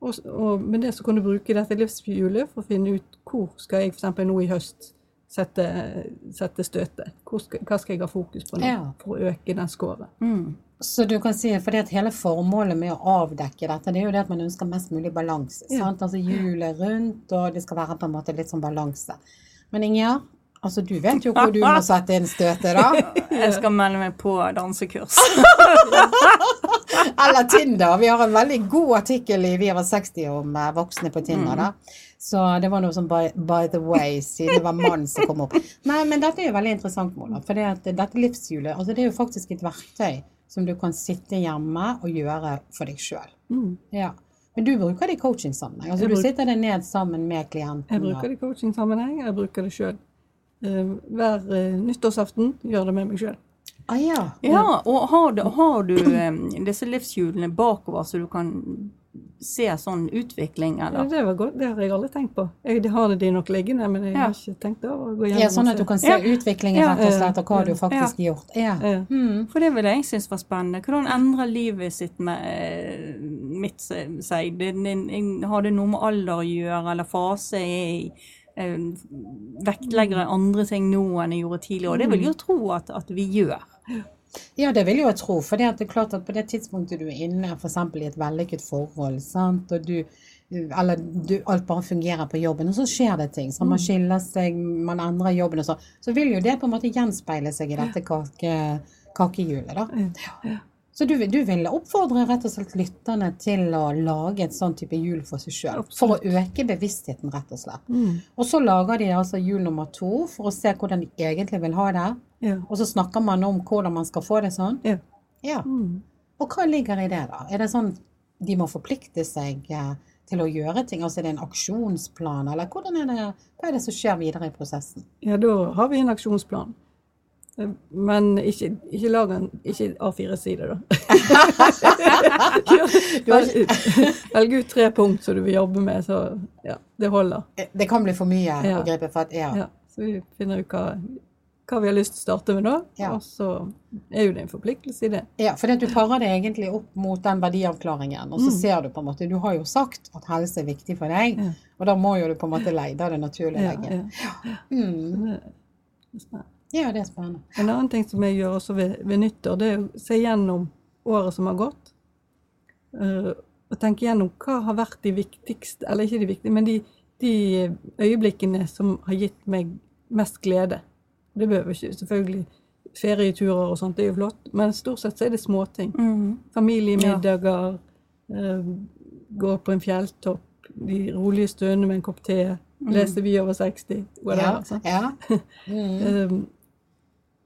Og, og med det så kan du bruke dette livshjulet for å finne ut hvor skal jeg f.eks. nå i høst sette, sette støtet. Skal, hva skal jeg ha fokus på nå Ja. for å øke den scoren? Mm. Så du kan si, fordi at hele formålet med å avdekke dette, det er jo det at man ønsker mest mulig balanse. Ja. Sant? Altså hjulet rundt, og det skal være på en måte litt sånn balanse. Men Ingjerd, altså du vet jo hvor du må sette inn støtet, da. Jeg skal melde meg på dansekurs. Eller Tinder. Vi har en veldig god artikkel i Vi over 60 om eh, voksne på Tinder, da. Så det var noe som by, by the way, siden det var mann som kom opp. Nei, men dette er jo veldig interessant, Mona. For det dette livshjulet, altså det er jo faktisk et verktøy som du kan sitte hjemme og gjøre for deg sjøl. Mm. Ja. Men du bruker det i coaching-sammenheng. Altså du sitter det ned sammen med klienten. Jeg bruker det i coaching-sammenheng, jeg bruker det sjøl. Hver eh, nyttårsaften gjør det med meg sjøl. Ah, ja. Ja, og har du, har du disse livshjulene bakover, så du kan se sånn utvikling, Ja, det var godt, det har jeg aldri tenkt på. Jeg det har de nok liggende, men jeg Ja. har ikke tenkt over å gå gjennom ja, sånn at du kan se Ja. utviklingen Ja. rett og slett, og hva du faktisk har gjort. Ja. Ja. Mm. For det ville jeg synes var spennende. Hvordan endrer livet sitt med eh, mitt seg? Det, det, har det noe med alder å gjøre, eller fase er i? Eh, vektlegger andre ting nå enn jeg gjorde tidligere? Og det vil jeg jo tro at, at vi gjør. Ja, det vil jeg jo tro. For det, er klart at på det tidspunktet du er inne f.eks. i et vellykket forhold, sant? og du eller du, alt bare fungerer på jobben, og så skjer det ting. Så man skiller seg, man endrer jobben og sånn. Så vil jo det på en måte gjenspeile seg i dette kake, kakehjulet, da. Ja. Så du, du vil oppfordre rett og slett lytterne til å lage et sånn type hjul for seg sjøl? For å øke bevisstheten, rett og slett. Mm. Og så lager de altså hjul nummer to for å se hvordan de egentlig vil ha det. Ja. Og så snakker man om hvordan man skal få det sånn. Ja. Ja. Mm. Og hva ligger i det, da? Er det sånn de må forplikte seg eh, til å gjøre ting? Altså er det en aksjonsplan, eller er det, hva er det som skjer videre i prosessen? ja, da har vi en aksjonsplan. Eh, Men ikke, ikke lag en ikke A4-side, da. Velg, ut tre punkt som du vil jobbe med, så ja, det holder. Det kan bli for mye Ja. å gripe fatt i. Ja. Ja, så vi finner ut hva, hva vi har lyst til å starte med da, Ja. og så er jo det en forpliktelse i det. Ja, for det at du parer det egentlig opp mot den verdiavklaringen, og så ser du på en måte Du har jo sagt at helse er viktig for deg, Ja. og da må jo du på en måte leie det naturlige Ja, legge. ja. Mm. Det. Ja, det er spennende. En annen ting som jeg gjør også ved, ved nyttår, det er å se gjennom året som har gått. Uh, og tenke gjennom hva har vært de viktigste, eller ikke de viktige, men de, de øyeblikkene som har gitt meg mest glede. Det behøver ikke selvfølgelig ferieturer og sånt, det er jo flott, men stort sett så er det småting. Mm. Familiemiddager, eh, gå på en fjelltopp, de rolige stundene med en kopp te, lese Vi over 60, whatever. Ja. ja. Mm. Um,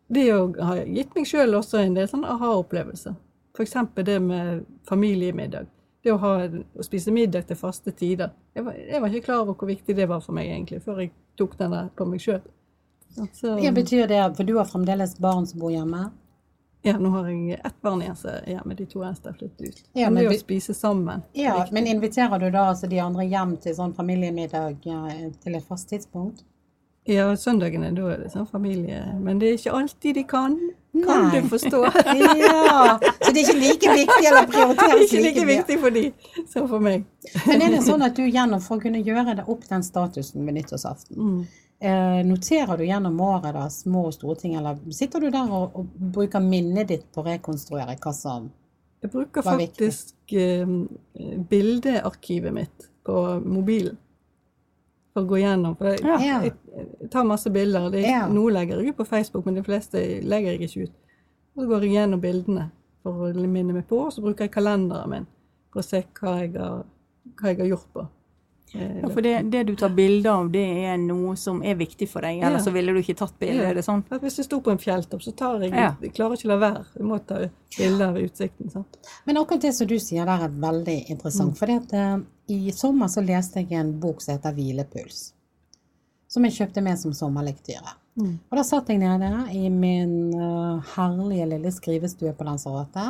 det å ha gitt meg sjøl også en del sånne aha-opplevelser. F.eks. det med familiemiddag. Det å, ha, å spise middag til faste tider. Jeg var, jeg var ikke klar over hvor viktig det var for meg egentlig, før jeg tok den der på meg sjøl. Hva betyr det, for du har fremdeles barn som bor hjemme? ja, nå har jeg ett barn igjen som er hjemme, de to eldste har flyttet ut. Ja, men det vi- å spise sammen Ja, men inviterer du da altså de andre hjem til sånn familiemiddag ja, til et fast tidspunkt? Ja, søndagene, da er det sånn familie. Men det er ikke alltid de kan. Kan Nei. du forstå? Ja, så det er ikke like viktig eller prioriteres like mye? ikke like viktig for de som for meg. Men er det sånn at du gjennom, for å kunne gjøre det opp den statusen ved nyttårsaften, Mm. eh, noterer du gjennom året da små og store ting, eller sitter du der og, og bruker minnet ditt på å rekonstruere hva som Jeg bruker er viktig? faktisk eh, bildearkivet mitt på mobilen. For å gå gjennom. For jeg, Ja. jeg tar masse bilder. Det er, Ja. Noe legger jeg ut på Facebook, men de fleste legger jeg ikke ut. Og så går jeg gjennom bildene for å minne meg på, og så bruker jeg kalenderen min for å se hva jeg har, hva jeg har gjort på. Eh, Ja, for det, det du tar bilde av, det er noe som er viktig for deg, eller Ja. så ville du ikke tatt bilde, Ja. er det sånn? Hvis jeg sto på en fjelltopp, så tar jeg Ja. Jeg klarer ikke å la være. Jeg må ta bilder av utsikten. Sant? Men akkurat det som du sier der er veldig interessant. For at, eh, i sommer så leste jeg en bok som heter Hvilepuls. Som jeg kjøpte med som sommerlektyre. Mm. Og da satt jeg nede i min eh, herlige lille skrivestue på Lanzarote.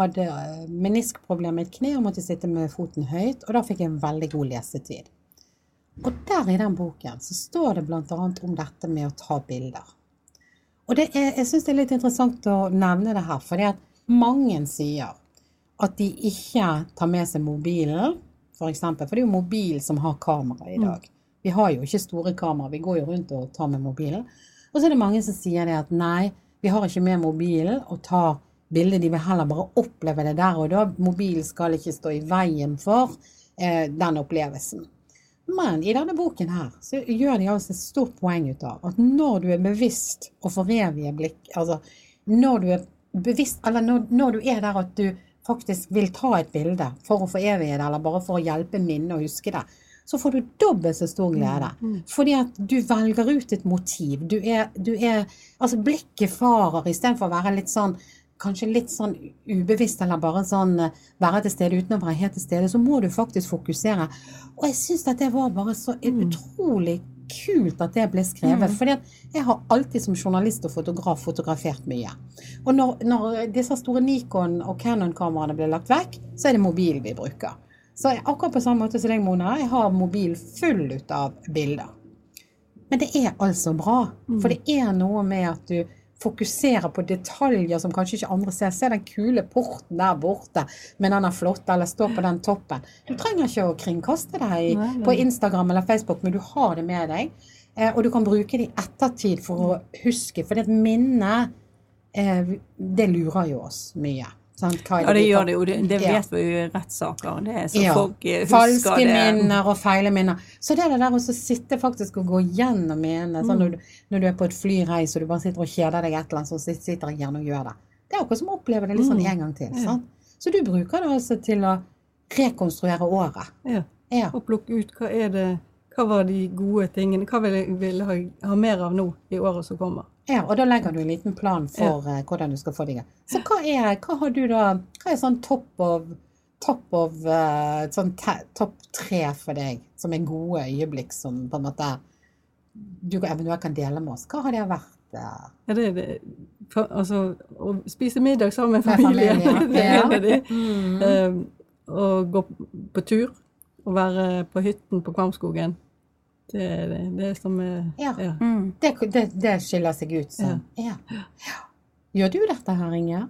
Hadde uh, meniskproblemer i et kne og måtte sitte med foten høyt. Og da fikk jeg en veldig god lesetid. Og der i den boken så står det bl.a. om dette med å ta bilder. Og det er, jeg syns det er litt interessant å nevne det her, fordi at mange sier at de ikke tar med seg mobilen, for eksempel. For det er jo mobil som har kamera i dag. Vi har jo ikke store kamera, vi går jo rundt og tar med mobilen. Og så er det mange som sier det at nei, vi har ikke med mobilen og tar bilde, de vil heller bare oppleve det der og da. Mobilen skal ikke stå i veien for eh, den opplevelsen. Men i denne boken her så gjør de altså et stort poeng ut av at når du er bevisst og forevige blikk, altså når du er bevisst, eller når, når du er der at du faktisk vil ta et bilde for å forevige det, eller bare for å hjelpe minnet å huske det, så får du dobbelt så stor glede. Fordi at du velger ut et motiv. Du er, du er Altså, blikket farer istedenfor å være litt sånn Kanskje litt sånn ubevisst, eller bare sånn eh, være til stede uten å være helt til stede, så må du faktisk fokusere. Og jeg syns at det var bare så utrolig kult at det ble skrevet. For jeg har alltid som journalist og fotograf fotografert mye. Og når, når disse store Nikon- og Canon-kameraene ble lagt vekk, så er det mobil vi bruker. Så akkurat på samme måte som deg, Mona, jeg har mobil full ut av bilder. Men det er altså bra. For det er noe med at du fokuserer på detaljer som kanskje ikke andre ser. Se den kule porten der borte med den flotte, eller stå på den toppen. Du trenger ikke å kringkaste deg Nei, nei. på Instagram eller Facebook, men du har det med deg. Eh, og du kan bruke det i ettertid for å huske, for det minnet, eh, det lurer jo oss mye. Sant? Hva Ja, det gjør det jo. Det, det Ja. vet vi jo i rettssaker. Det er så Ja. folk eh, husker Falske det. minner og feile minner. Så det er det der å sitte faktisk og gå gjennom minnet, sånn når, du, når du er på et flyreis og du bare sitter og kjeder deg et eller annet, så sitter jeg gjerne og gjør det. Det er akkurat som å oppleve det litt sånn en gang til. Sant? Så du bruker det altså til å rekonstruere året. Ja. Ja. Og plukke ut hva er det hva var de gode tingene? Hva vil jeg vil ha, ha mer av nå i året som kommer? Ja, og da legger du en liten plan for ja. hvordan du skal få det i gang. Så hva er, hva har du da, hva er sånn topp av topp of, eh, sånn topp tre for deg, som er gode øyeblikk som på en måte du eventuelt kan dele med oss? Hva har det vært? eh, Ja, det det. For, altså, å spise middag sammen med familien. det er en av de. Eh, å gå på tur og være på hytten på Kvamskogen. Det er det, det som er Ja. ja. Mm. Det, det, det skiller seg ut sånn. Ja. Ja. Gjør du dette her, Inge?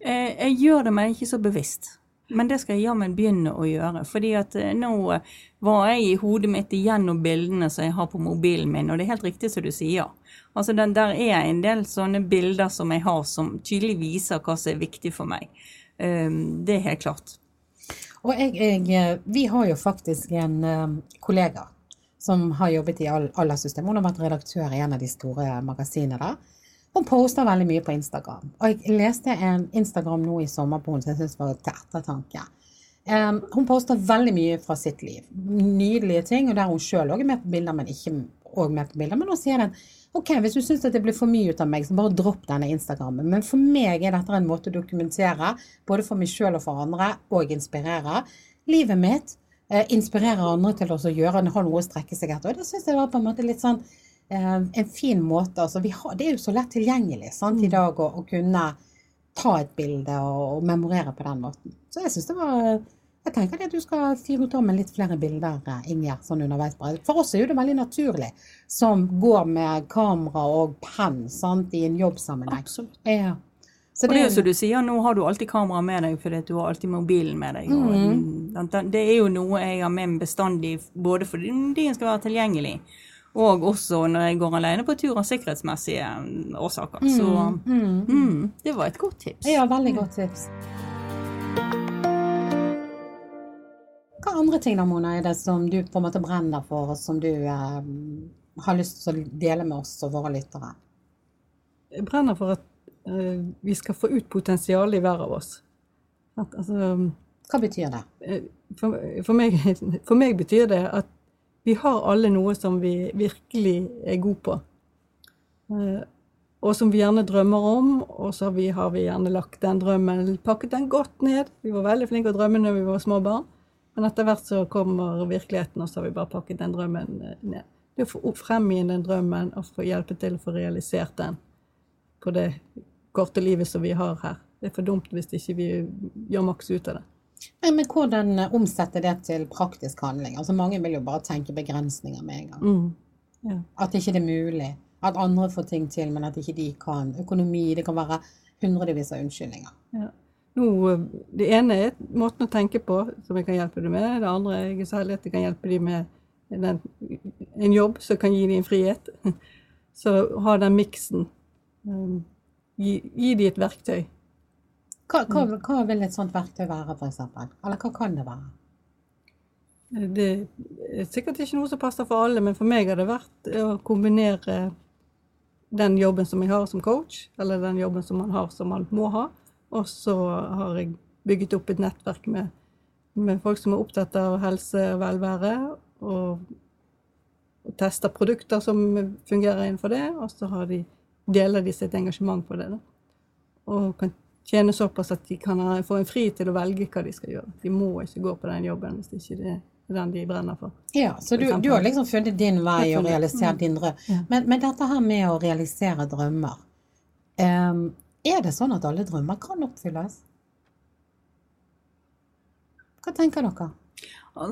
Eh, Jeg gjør det, men ikke så bevisst. Men det skal jeg jammen begynne å gjøre. fordi at eh, nå eh, var jeg i hodet mitt igjennom bildene som jeg har på mobilen min, og det er helt riktig som du sier. Altså den, Der er en del sånne bilder som jeg har som tydelig viser hva som er viktig for meg. Um, Det er helt klart. Og jeg, jeg, vi har jo faktisk en um, kollega som har jobbet i Al- Aller-systemet. Hun har vært redaktør i en av de store magasinene der. Hun poster veldig mye på Instagram. Og jeg leste en Instagram nå i sommer på henne som jeg syns var til ettertanke. Um, hun poster veldig mye fra sitt liv. Nydelige ting, og der hun sjøl òg er med på bilder, men ikke òg med på bilder. Men nå sier den OK, hvis du syns det blir for mye ut av meg, så bare dropp denne Instagrammen. Men for meg er dette en måte å dokumentere, både for meg sjøl og for andre, og inspirere livet mitt. Eh, inspirere andre til å gjøre noe å strekke seg etter. Og det syns jeg var på en måte litt sånn eh, en fin måte. Altså, vi har, det er jo så lett tilgjengelig sant, i dag å, å kunne ta et bilde og, og memorere på den måten. Så jeg syns det var Jeg tenker at du skal fyre ut av med litt flere bilder, Inger, sånn underveis. For oss er jo det veldig naturlig, som går med kamera og penn i en jobbsammenheng. Absolutt. Ja. Så Og det er jo som du sier, nå har du alltid kamera med deg fordi du har alltid mobilen med deg. Og den- den- det er jo noe jeg har med meg bestandig, både fordi den skal være tilgjengelig, og også når jeg går alene på tur av sikkerhetsmessige mm, årsaker. Så mm, det var et godt tips. Ja, veldig godt tips. Hva andre ting da, Mona, er det som du på en måte brenner for, og som du eh, har lyst til å dele med oss og våre lyttere? Jeg brenner for at vi skal få ut potensialet i hver av oss. At, altså, Hva betyr det? eh, for, for, meg, for meg betyr det at vi har alle noe som vi virkelig er gode på. Eh, og som vi gjerne drømmer om, og så har vi, har vi gjerne lagt den drømmen, pakket den godt ned. Vi var veldig flinke å drømme når vi var små barn, men etter hvert så kommer virkeligheten, og så har vi bare pakket den drømmen eh, ned. Det å få frem igjen den drømmen og få hjelpe til å få realisert den på det korte livet som vi har her. Det er for dumt hvis ikke vi gjør maks ut av det. Men, men hvordan omsette det til praktisk handling? Altså Mange vil jo bare tenke begrensninger med en gang. Mm. Ja. At ikke det er mulig. At andre får ting til, men at ikke de kan. Økonomi. Det kan være hundrevis av unnskyldninger. Ja. Nå, det ene er måten å tenke på, som jeg kan hjelpe deg med. Det andre er jeg særlig at jeg kan hjelpe dem med den, en jobb som kan gi dem en frihet. Så ha den miksen. Um, gi, gi dem et verktøy. Hva, hva, hva vil et sånt verktøy være, f.eks.? Eller hva kan det være? Det er sikkert ikke noe som passer for alle, men for meg har det vært å kombinere den jobben som jeg har som coach, eller den jobben som man har som man må ha, og så har jeg bygget opp et nettverk med, med folk som er opptatt av helse og velvære, og, og tester produkter som fungerer innenfor det, og så har de, deler de sitt engasjement på det. Da. Og kan tjene såpass at de kan få en fri til å velge hva de skal gjøre. De må ikke gå på den jobben hvis det ikke er den de brenner for. Ja, Så du, du har liksom funnet din vei og realisert din drøm. Men, men dette her med å realisere drømmer um, Er det sånn at alle drømmer kan oppfylles? Hva tenker dere?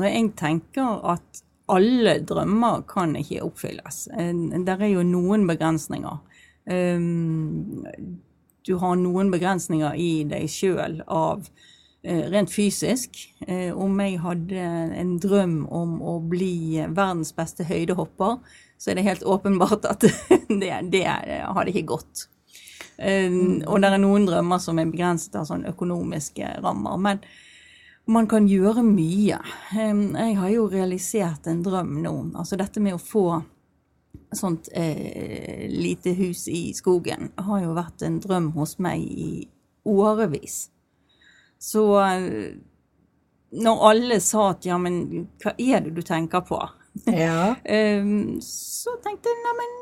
Jeg tenker at alle drømmer kan ikke oppfylles. Det er jo noen begrensninger. Um, Du har noen begrensninger i deg sjøl av eh, rent fysisk. Eh, Om jeg hadde en drøm om å bli verdens beste høydehopper, så er det helt åpenbart at det, det hadde ikke gått. Eh, Og det er noen drømmer som er begrenset av sånne økonomiske rammer. Men man kan gjøre mye. Eh, Jeg har jo realisert en drøm nå. Altså dette med å få sånt eh, lite hus i skogen har jo vært en drøm hos meg i årevis. Så eh, når alle sa at ja, men hva er det du tenker på? Ja. Eh, så tenkte jeg neimen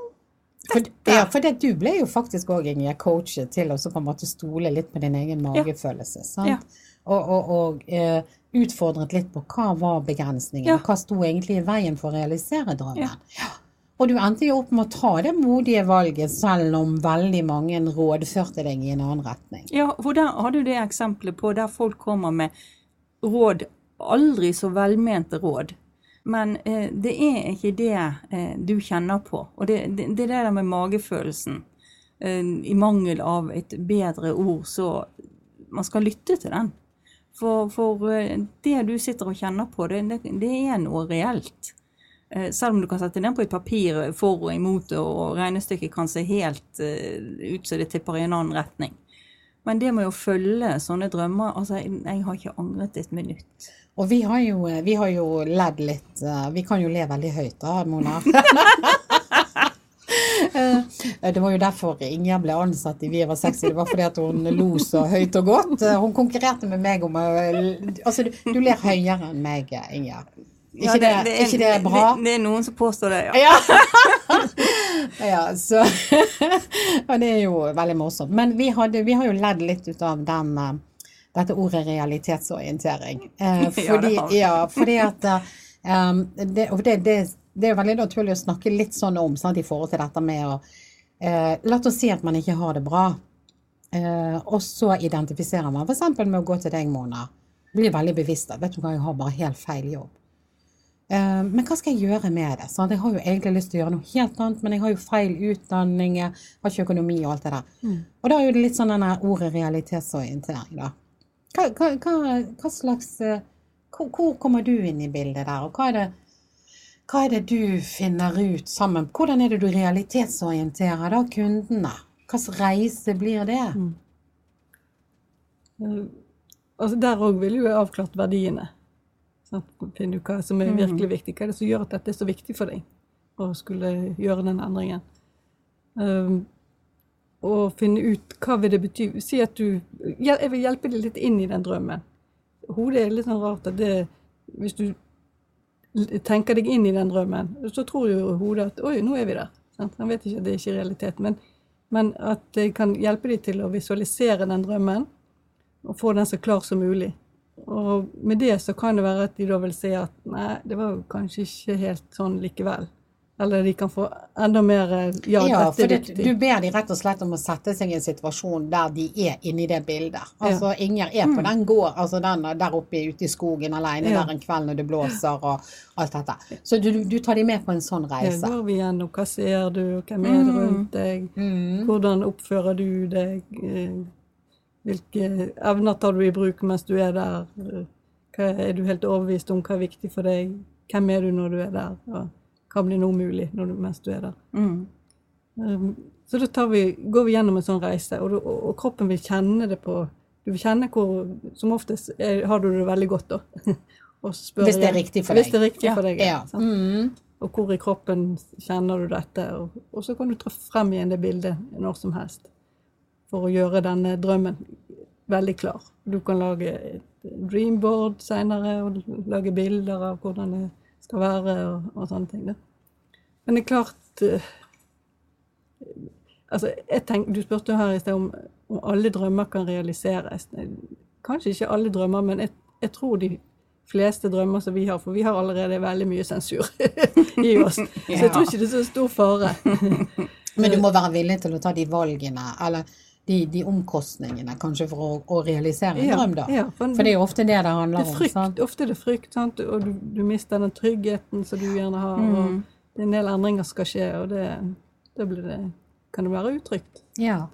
For, ja, for det, du ble jo faktisk òg coachet til å på en måte stole litt på din egen magefølelse. sant? Ja. Og, og, og eh, utfordret litt på hva var begrensningen, og hva sto egentlig i veien for å realisere drømmen. Ja. Og du endte jo opp med å ta det modige valget, selv om veldig mange rådførte deg i en annen retning. Ja, for der har du det eksempelet på der folk kommer med råd, aldri så velmente råd. Men eh, det er ikke det eh, du kjenner på. Og det, det, det er det der med magefølelsen. Eh, I mangel av et bedre ord, så man skal lytte til den. For, for eh, det du sitter og kjenner på, det, det er noe reelt. Eh, Selv om du kan sette den på et papir for og imot, og regnestykket kan se helt eh, ut som det tipper i en annen retning. Men det med å følge sånne drømmer altså Jeg, jeg har ikke angret et minutt. Og vi har jo, vi har jo ledd litt eh, Vi kan jo le veldig høyt da, Mona. Eh, Det var jo derfor Ingjerd ble ansatt i Vi var sexy. Det var fordi at hun lo så høyt og godt. Eh, Hun konkurrerte med meg om å Altså, du, du ler høyere enn meg, Ingjerd. Ikke, Ja, det, er- ikke det bra? Det, det er noen som påstår det, ja. Ja. ja, så Og det er jo veldig morsomt. Men vi, hadde, vi har jo ledd litt ut av den, eh, dette ordet realitetsorientering. Eh, Ja, det fordi, ja, fordi at um, det, og det, det, det er jo veldig naturlig å snakke litt sånn om sant, i forhold til dette med å eh, La oss si at man ikke har det bra. Eh, og så identifiserer man f.eks. med å gå til deg, Mona. Blir veldig bevisst at vet du hva, jeg har bare helt feil jobb. Eh, men hva skal jeg gjøre med det? Sant? Jeg har jo egentlig lyst til å gjøre noe helt annet, men jeg har jo feil utdanning, jeg har ikke økonomi og alt det der. Og da er jo det litt sånn denne ordet realitetsorientering, da. Hva, hva, hva, hva slags eh, hvor, hvor kommer du inn i bildet der, og hva er det hva er det du finner ut sammen Hvordan er det du realitetsorienterer da kundene? Hvilken reise blir det? Mm. Altså Der òg ville jo jeg avklart verdiene. Sant? Finne ut hva som er virkelig viktig. Hva er det som gjør at dette er så viktig for deg å skulle gjøre den endringen? Um, og finne ut hva vil det bety. Si at du Jeg vil hjelpe deg litt inn i den drømmen. Hodet er litt sånn rart at det Hvis du tenker deg inn i den drømmen, så tror jo hodet at Oi, nå er vi der. Sant? Han vet ikke at det er ikke realitet. Men, men at det kan hjelpe deg til å visualisere den drømmen og få den så klar som mulig. Og med det så kan det være at de da vil si at nei, det var jo kanskje ikke helt sånn likevel. Eller de kan få enda mer eh, ja, Ja, dette er viktig. du ber de rett og slett om å sette seg i en situasjon der de er inni det bildet. Altså, Inger er på den gård, altså den der oppe ute i skogen alene Ja. der en kveld når det blåser og alt dette. Så du, du tar de med på en sånn Ja, reise. går vi gjennom hva ser du, hvem er det rundt deg, Mm. hvordan oppfører du deg, eh, hvilke evner tar du i bruk mens du er der, hva er du helt overbevist om hva er viktig for deg, hvem er du når du er der, og hva blir nå mulig du, mens du er der. Mm. Um, så da tar vi, går vi gjennom en sånn reise, og, og, og kroppen vil kjenne det på Du vil kjenne hvor Som oftest er, har du det veldig godt, da. Hvis det er riktig for Hvis deg. det er riktig Ja. for deg. Ja. Mm. Og hvor i kroppen kjenner du dette. Og, og så kan du ta frem igjen det bildet når som helst. For å gjøre denne drømmen veldig klar. Du kan lage et dreamboard senere, og lage bilder av hvordan det skal være, og, og sånne ting. Da. Men det er klart eh, Altså, jeg tenk, Du spurte her i sted om, om alle drømmer kan realiseres. Kanskje ikke alle drømmer, men jeg, jeg tror de fleste drømmer som vi har, for vi har allerede veldig mye sensur i oss. Så jeg tror ikke det er så stor fare. Men du må være villig til å ta de valgene, eller de, de omkostningene, kanskje for å, å realisere en Ja, drøm, da. ja, for- for det er jo ofte det det Det handler er om. sant? ofte er det frykt, sant? og du, du mister den tryggheten som du gjerne har. og Mm. det er En del endringer skal skje, og det, da blir det, kan det være utrygt. Ja.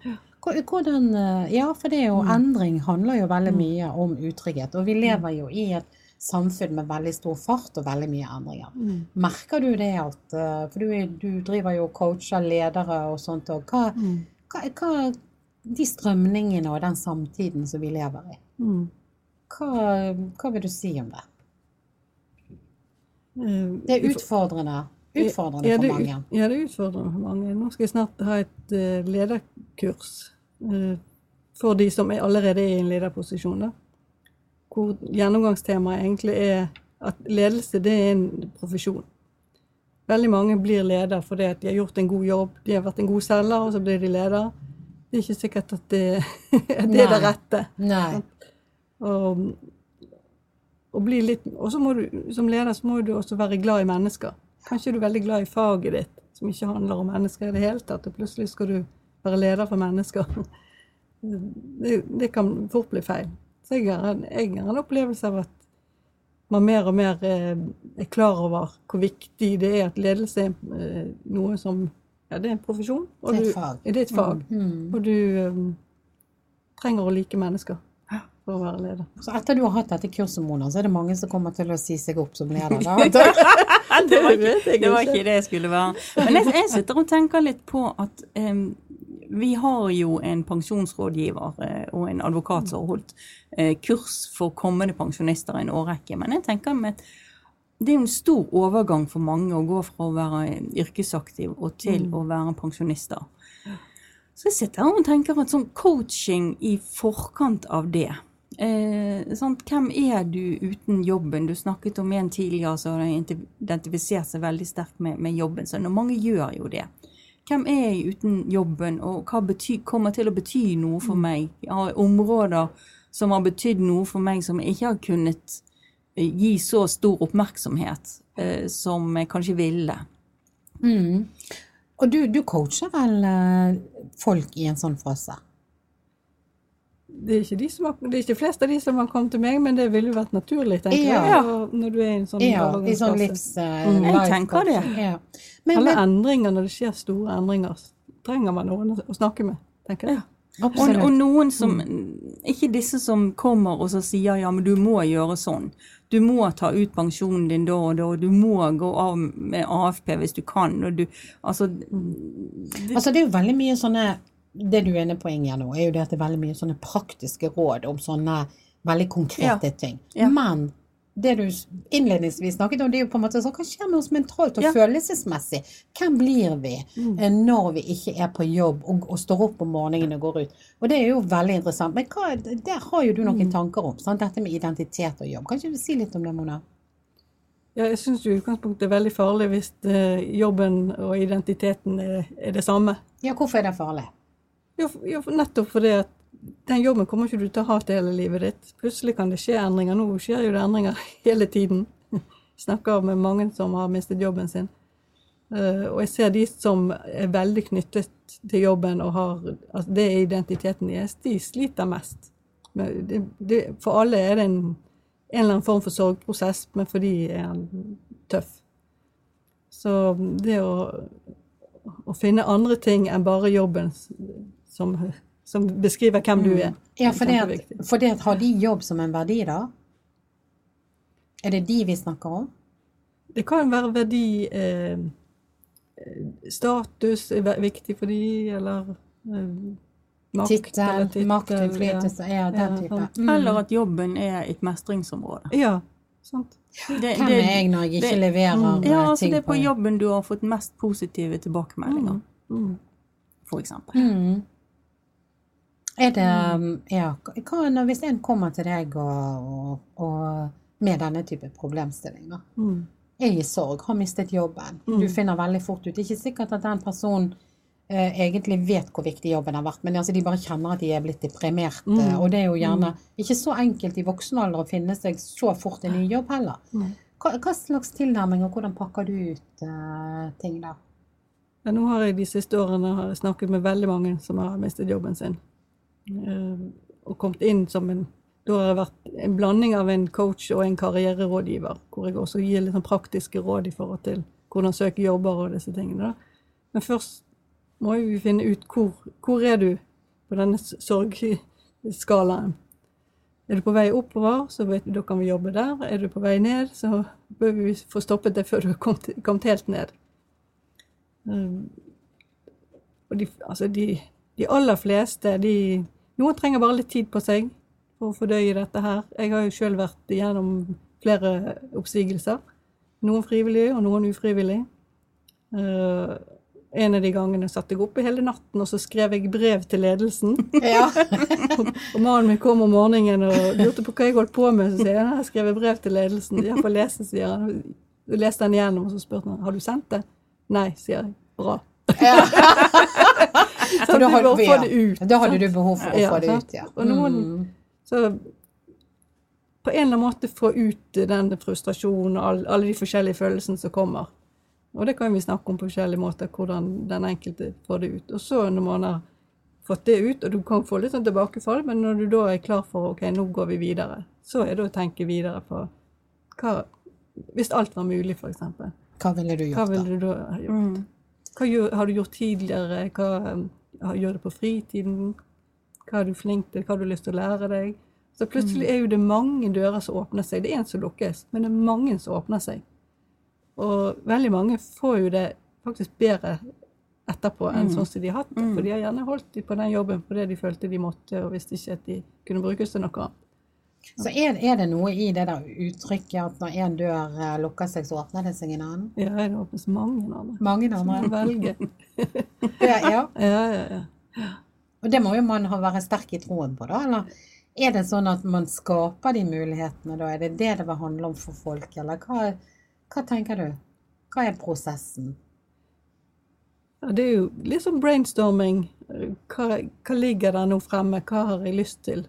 Hvordan, eh, ja, for det er jo endring handler jo veldig mye om utrygghet. Og vi lever jo i et samfunn med veldig stor fart og veldig mye endringer. Merker du det at eh, For du, du driver jo og coacher ledere og sånt, og hva, hva, hva De strømningene og den samtiden som vi lever i, Mm. hva, hva vil du si om det? Eh, Det er utfordrende. Utfordrende ja, det for mange. Ja, det er utfordrende for mange. Nå skal jeg snart ha et eh, lederkurs eh, for de som er allerede er i en lederposisjon. Da. Hvor gjennomgangstemaet egentlig er at ledelse det er en profesjon. Veldig mange blir leder fordi de har gjort en god jobb, de har vært en god selger, og så blir de leder. Det er ikke sikkert at det, at det er det rette. Nei. Og, og, bli litt, også må du, som leder så må du også være glad i mennesker. Kanskje er du veldig glad i faget ditt, som ikke handler om mennesker i det hele tatt, og plutselig skal du være leder for mennesker. Det, det kan fort bli feil. Så jeg har, en- jeg har en opplevelse av at man mer og mer eh, er klar over hvor viktig det er at ledelse er eh, noe som Ja, det er en profesjon. og Det er et du- fag. Det er et fag. Mm. Og du um, trenger å like mennesker for å være leder. Så etter du har hatt dette kurset, Mona, så er det mange som kommer til å si seg opp som leder. Da. det, var ikke, det var ikke. det jeg skulle være. Men jeg, jeg sitter og tenker litt på at um, vi har jo en pensjonsrådgiver eh, og en advokat som har holdt eh, kurs for kommende pensjonister i en årrekke. Men jeg tenker med at det er jo en stor overgang for mange å gå fra å være yrkesaktiv og til å være pensjonister. Så jeg sitter her og tenker at sånn coaching i forkant av det eh? Hvem er du uten jobben? Du snakket om en tidligere som har identifisert seg veldig sterkt med, med jobben og mange gjør jo det. Hvem er jeg uten jobben, og hva bety, kommer til å bety noe for meg? Jeg har områder som har betydd noe for meg som jeg ikke har kunnet gi så stor oppmerksomhet eh, som jeg kanskje ville. Mm. Og du, du coacher vel eh, folk i en sånn fase? Det er, ikke de som har, det er ikke flest av de som har kommet til meg, men det ville jo vært naturlig, tenker Ja. jeg. Ja, Når du er i en sånn Ja, i sånn livs... Uh, Mm. Jeg tenker det. Ja. Men, Alle men endringer, når det skjer store endringer, trenger man noen å, snakke med, tenker jeg. Og, og noen som Ikke disse som kommer og så sier ja, men du må gjøre sånn. Du må ta ut pensjonen din da og da, og du må gå av med AFP hvis du kan. Og du, altså, det, Altså, det er jo veldig mye sånne Det du er inne på, Inger, nå, er jo det at det er veldig mye sånne praktiske råd om sånne veldig konkrete ting. Ja. Men det du innledningsvis snakket om, det er jo på en måte sånn Hva skjer med oss mentalt og Ja. følelsesmessig? Hvem blir vi Mm. eh, når vi ikke er på jobb og, og står opp om morgenen og går ut? Og det er jo veldig interessant. Men hva, der har jo du Mm. noen tanker om. Sant? Dette med identitet og jobb. Kan ikke du si litt om det, Mona? Ja, jeg syns utgangspunktet det er veldig farlig hvis eh, jobben og identiteten er, er det samme. Ja, hvorfor er det farlig? Jo, jo, nettopp fordi at den jobben kommer ikke du til å ha til hele livet ditt. Plutselig kan det skje endringer. Nå skjer jo det endringer hele tiden. Snakker med mange som har mistet jobben sin. Eh, og jeg ser de som er veldig knyttet til jobben og har altså Det er identiteten deres. De sliter mest. Det, det, for alle er det en, en eller annen form for sorgprosess, men for de er den tøff. Så det å, å finne andre ting enn bare jobben som, som beskriver hvem du er. Ja, er for det, at, for det at har de jobb som en verdi, da? Er det de vi snakker om? det kan være verdi eh, Status er viktig for de, eller eh, makt eller Tittel, makt, tittel, innflytelse, ja, den Ja, type. Mm. Eller at jobben er et mestringsområde. Ja, sant. Det, Hvem er jeg når jeg ikke det- leverer Mm. Ja, altså ting det er på jobben du har fått mest positive tilbakemeldinger, Mm. for eksempel. Mm. Er det Ja, hva når, hvis en kommer til deg og, og, og med denne type problemstilling, da? Mm. er i sorg, har mistet jobben. Mm. Du finner veldig fort ut. Det er ikke sikkert at den personen eh, egentlig vet hvor viktig jobben har vært, men altså, de bare kjenner at de er blitt deprimerte. Mm. Og det er jo gjerne ikke så enkelt i voksen alder å finne seg så fort en ny jobb heller. Mm. Hva, hva slags tilnærming, og hvordan pakker du ut eh, ting da? Ja, nå har jeg de siste årene snakket med veldig mange som har mistet jobben sin. Eh, og kommet inn som en Da har jeg vært en blanding av en coach og en karriererådgiver, hvor jeg også gir litt sånn praktiske råd i forhold til hvordan søke jobber og disse tingene. da. Men først må vi finne ut hvor, hvor er du på denne sorgskalaen. Er du på vei oppover, så vet vi, da kan vi jobbe der. Er du på vei ned, så bør vi få stoppet det før du har kommet, kommet helt ned. Um, og de, altså de, de aller fleste, de Noen trenger bare litt tid på seg for å fordøye dette her. Jeg har jo sjøl vært gjennom flere oppsigelser. Noen frivillig, og noen ufrivillig. Uh, en av de gangene satt jeg oppe hele natten, og så skrev jeg brev til ledelsen. Ja. Og mannen min kom om morgenen og lurte på hva jeg holdt på med. Så sier jeg jeg har skrevet brev til ledelsen. Jeg får lese, sier han. Så leste han igjennom, og så spurte han har du sendt det. Nei, sier jeg. Bra. For Da, vi hadde, ja, det ut. da hadde du behov for å få det ut, ja. Og noen- Mm. Så på en eller annen måte få ut den frustrasjonen og alle de forskjellige følelsene som kommer. Og det kan vi snakke om på forskjellige måter, hvordan den enkelte får det ut. Og så når man har fått det ut, og du kan få litt sånn tilbakefall, men når du da er klar for ok, nå går vi videre, så er det å tenke videre på hva Hvis alt var mulig, eksempel. Hva ville du gjort da? ville du da ha gjort? Mm. Hva har du gjort tidligere? Hva har- gjør det på fritiden? Hva er du flink til? Hva har du lyst til å lære deg? Så plutselig er jo det mange dører som åpner seg. Det er en som lukkes, men det er mange som åpner seg. Og veldig mange får jo det faktisk bedre etterpå enn Mm. sånn som de har hatt det. Mm. For de har gjerne holdt på den jobben fordi de følte de måtte, og visste ikke at de kunne brukes til noe annet. Så er, er det noe i det der uttrykket at når en dør eh, lukker seg, så åpner det seg en annen? Ja, det åpnes mange andre. Mange andre. Som velger. Ja, ja. Ja, ja, ja. Og det må jo man ha være sterk i troen på, da? Eller er det sånn at man skaper de mulighetene, da? Er det det det vil handle om for folk, eller hva, hva tenker du? Hva er prosessen? Ja, det er jo litt sånn brainstorming. Hva, hva ligger der nå fremme? Hva har jeg lyst til?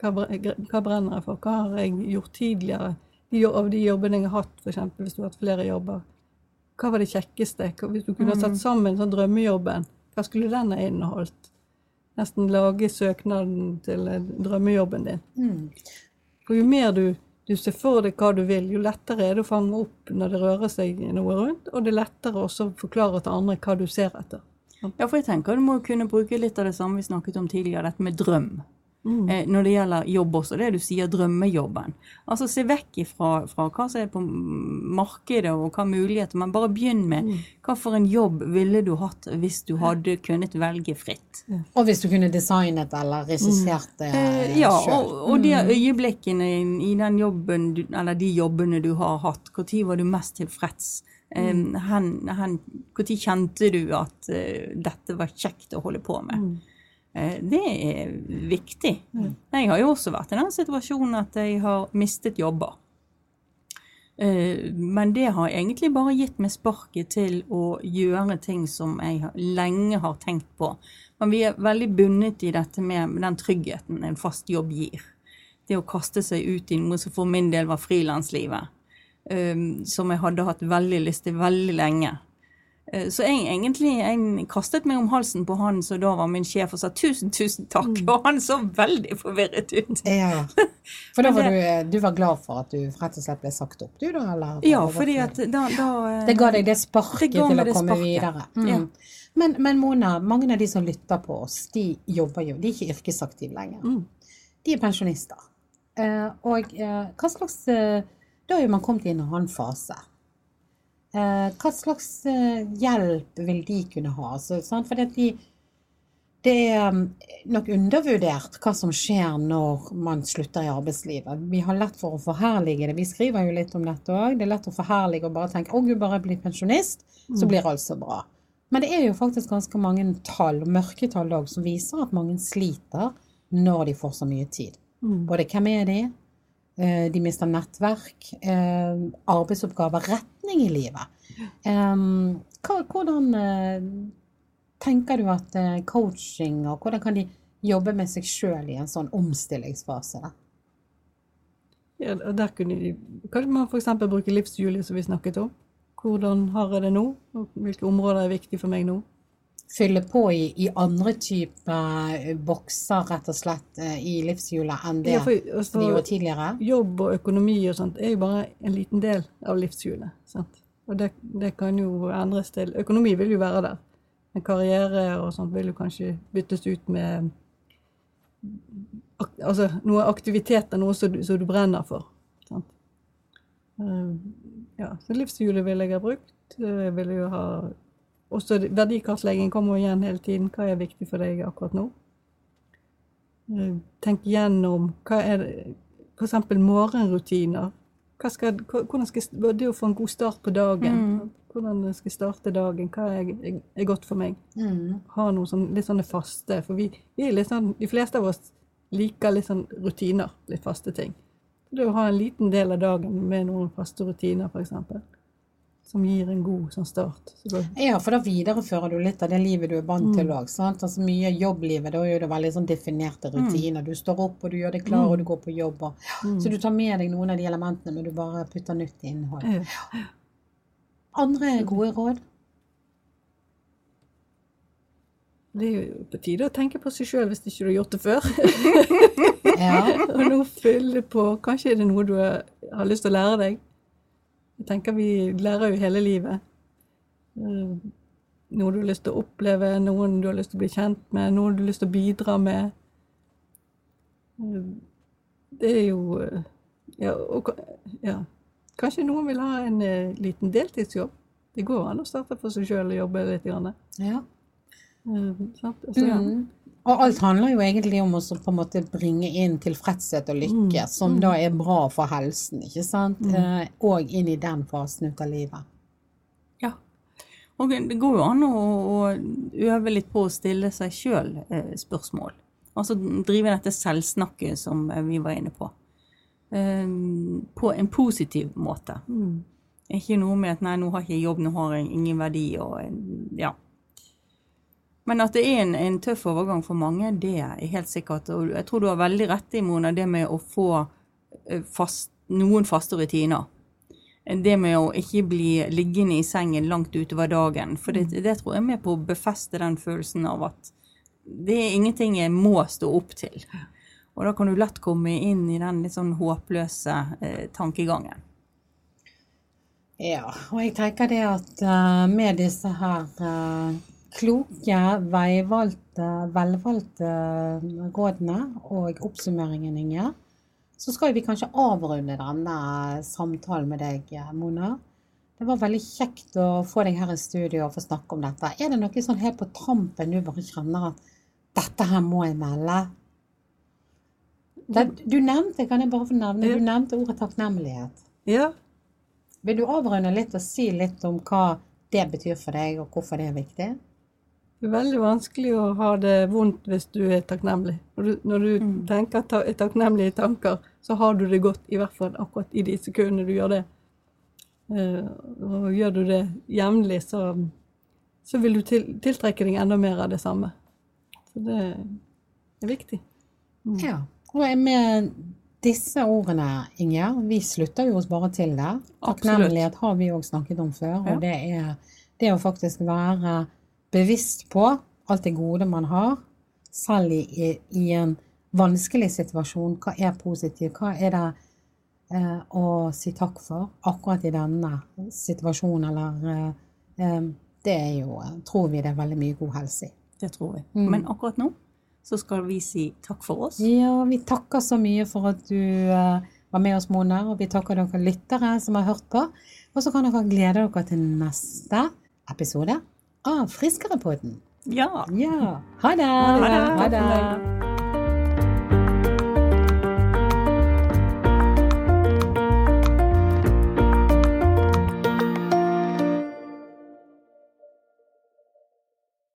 Hva, hva brenner jeg for? Hva har jeg gjort tidligere? De, av de jobbene jeg har hatt, f.eks. hvis du har hatt flere jobber. Hva var det kjekkeste? Hvis du kunne ha satt sammen sånn drømmejobben, hva skulle den ha inneholdt? Nesten lage søknaden til eh, drømmejobben din. Mm. For jo mer du, du ser for deg hva du vil, jo lettere er det å fange opp når det rører seg noe rundt, og det er lettere også å forklare til andre hva du ser etter. Ja, for jeg tenker du må kunne bruke litt av det samme vi snakket om tidligere, dette med drøm. Mm. Eh, når det gjelder jobb også, det du sier, drømmejobben. Altså se vekk ifra fra hva som er på markedet og hva muligheter, men bare begynn med Mm. hva for en jobb ville du hatt hvis du hadde kunnet velge fritt. Og hvis du kunne designet eller regissert det Eh, ja, sjøl? og, og de øyeblikkene i den jobben, du, eller de jobbene du har hatt, når var du mest tilfreds? Når mm. hen, kjente du at uh, dette var kjekt å holde på med? Mm. Eh, Det er viktig. Jeg har jo også vært i den situasjonen at jeg har mistet jobber. Eh, Men det har egentlig bare gitt meg sparket til å gjøre ting som jeg lenge har tenkt på. Men vi er veldig bundet i dette med den tryggheten en fast jobb gir. Det å kaste seg ut i noe som for min del var frilanslivet. eh, Som jeg hadde hatt veldig lyst til veldig lenge. Eh, Så jeg egentlig jeg kastet meg om halsen på han som da var min sjef og sa tusen, tusen takk. Og han så veldig forvirret ut. Ja. For da var du, du var glad for at du rett og slett ble sagt opp, du da? Eller? Ja, fordi at da, da Det ga deg det sparket Det til å komme sparket. videre. Mm. Ja. Men, men Mona, mange av de som lytter på oss, de jobber jo, de er ikke yrkesaktive lenger. Mm. De er pensjonister. Eh, og eh, hva slags eh, Da er jo man kommet i en annen fase. Eh, hva slags eh, hjelp vil de kunne ha? Så, sant? For de, det er um, nok undervurdert hva som skjer når man slutter i arbeidslivet. Vi har lett for å forherlige det. Vi skriver jo litt om dette òg. Det er lett å forherlige og bare tenke 'Å, gud, bare jeg blir pensjonist, så blir alt så bra'. Men det er jo faktisk ganske mange tall, mørketall òg, som viser at mange sliter når de får så mye tid. Mm. Både hvem er de? Eh, De mister nettverk, eh, arbeidsoppgaver, retning i livet. Hvordan eh, tenker du at coaching, og hvordan kan de jobbe med seg sjøl i en sånn omstillingsfase? Ja, der kunne de, Kanskje man f.eks. bruke livshjulet, som vi snakket om. Hvordan har jeg det nå? Hvilke områder er viktige for meg nå? Fylle på i, i andre typer eh, bokser, rett og slett, eh, i livshjulet enn det Ja, for, altså, de gjorde tidligere? jobb og økonomi og sånt er jo bare en liten del av livshjulet. sant? Og det, det kan jo endres til Økonomi vil jo være der. Men karriere og sånt vil jo kanskje byttes ut med altså noe aktiviteter, noe som du, som du brenner for. Sant? Eh, ja, så livshjulet vil jeg ha brukt. Jeg vil jo ha også så verdikartlegging kommer igjen hele tiden. Hva er viktig for deg akkurat nå? Eh, Tenk gjennom hva er F.eks. morgenrutiner. Skal, skal, det å få en god start på dagen. Mm. Hvordan skal jeg starte dagen? Hva er, er, godt for meg? Mm. Ha noe sånn, litt sånne faste. For vi, vi sånn, de fleste av oss liker litt sånn rutiner. Litt faste ting. Det å ha en liten del av dagen med noen faste rutiner, f.eks. Som gir en god sånn start. Så Ja, for da viderefører du litt av det livet du er vant til òg. Altså mye jobblivet, da er det veldig sånn definerte rutiner. Du står opp, og du gjør deg klar, og du går på jobb. Og, Så du tar med deg noen av de elementene, men du bare putter nytt innhold. Ja. Andre gode råd? det er jo på tide å tenke på seg sjøl hvis ikke du har gjort det før. Ja. Og nå fylle på Kanskje er det noe du har lyst til å lære deg. Jeg tenker Vi lærer jo hele livet. Eh, Noe du har lyst til å oppleve, noen du har lyst til å bli kjent med, noen du har lyst til å bidra med. Eh, Det er jo eh, ja, og, ja. Kanskje noen vil ha en liten deltidsjobb. Det går an å starte for seg sjøl og jobbe litt. Grann. ja. Eh, sant? Altså. Mm. Og alt handler jo egentlig om å på en måte bringe inn tilfredshet og lykke, som da er bra for helsen, ikke sant? Eh, og inn i den fasen ut av livet. Ja. Og det går jo an å, å øve litt på å stille seg sjøl eh, spørsmål. Altså drive dette selvsnakket som eh, vi var inne på. Eh, på en positiv måte. Mm. Ikke noe med at 'nei, nå har jeg ikke jobb, nå har jeg ingen verdi', og ja. Men at det er en, en tøff overgang for mange, det er helt sikkert. Og jeg tror du har veldig rett i, Mona, det med å få eh, fast, noen faste rutiner. Det med å ikke bli liggende i sengen langt utover dagen. For det, det tror jeg er med på å befeste den følelsen av at det er ingenting jeg må stå opp til. Og da kan du lett komme inn i den litt sånn håpløse eh, tankegangen. Ja, og jeg tenker det at uh, med disse her eh, kloke, veivalgte, velvalgte rådene og oppsummeringen, Inger, så skal vi kanskje avrunde denne samtalen med deg, Mona. Det var veldig kjekt å få deg her i studio og få snakke om dette. Er det noe sånn helt på trampen du bare kjenner at dette her må jeg melde? Det, du nevnte, kan jeg bare få nevne, du nevnte ordet takknemlighet. ja. Vil du avrunde litt og si litt om hva det betyr for deg, og hvorfor det er viktig? Det er veldig vanskelig å ha det vondt hvis du er takknemlig. Når du, når du tenker ta, takknemlige tanker, så har du det godt, i hvert fall akkurat i de sekundene du gjør det. Uh, og gjør du det jevnlig, så, så vil du til, tiltrekke deg enda mer av det samme. Så det er viktig. Ja. Og med disse ordene, Inger, vi slutter jo oss bare til det. Takknemlighet har vi òg snakket om før, og det er det å faktisk være bevisst på alt det gode man har, selv i, i en vanskelig situasjon. Hva er positivt? Hva er det eh, å si takk for akkurat i denne situasjonen, eller eh, eh Det er jo, eh, tror vi, det er veldig mye god helse i. Det tror vi. Mm. Men akkurat nå så skal vi si takk for oss. Ja, vi takker så mye for at du eh, var med oss, Mona, og vi takker dere lyttere som har hørt på. Og så kan dere glede dere til neste episode Ah, Friskere-podden. Ja. ja. Ha det! Ha det. Ha det.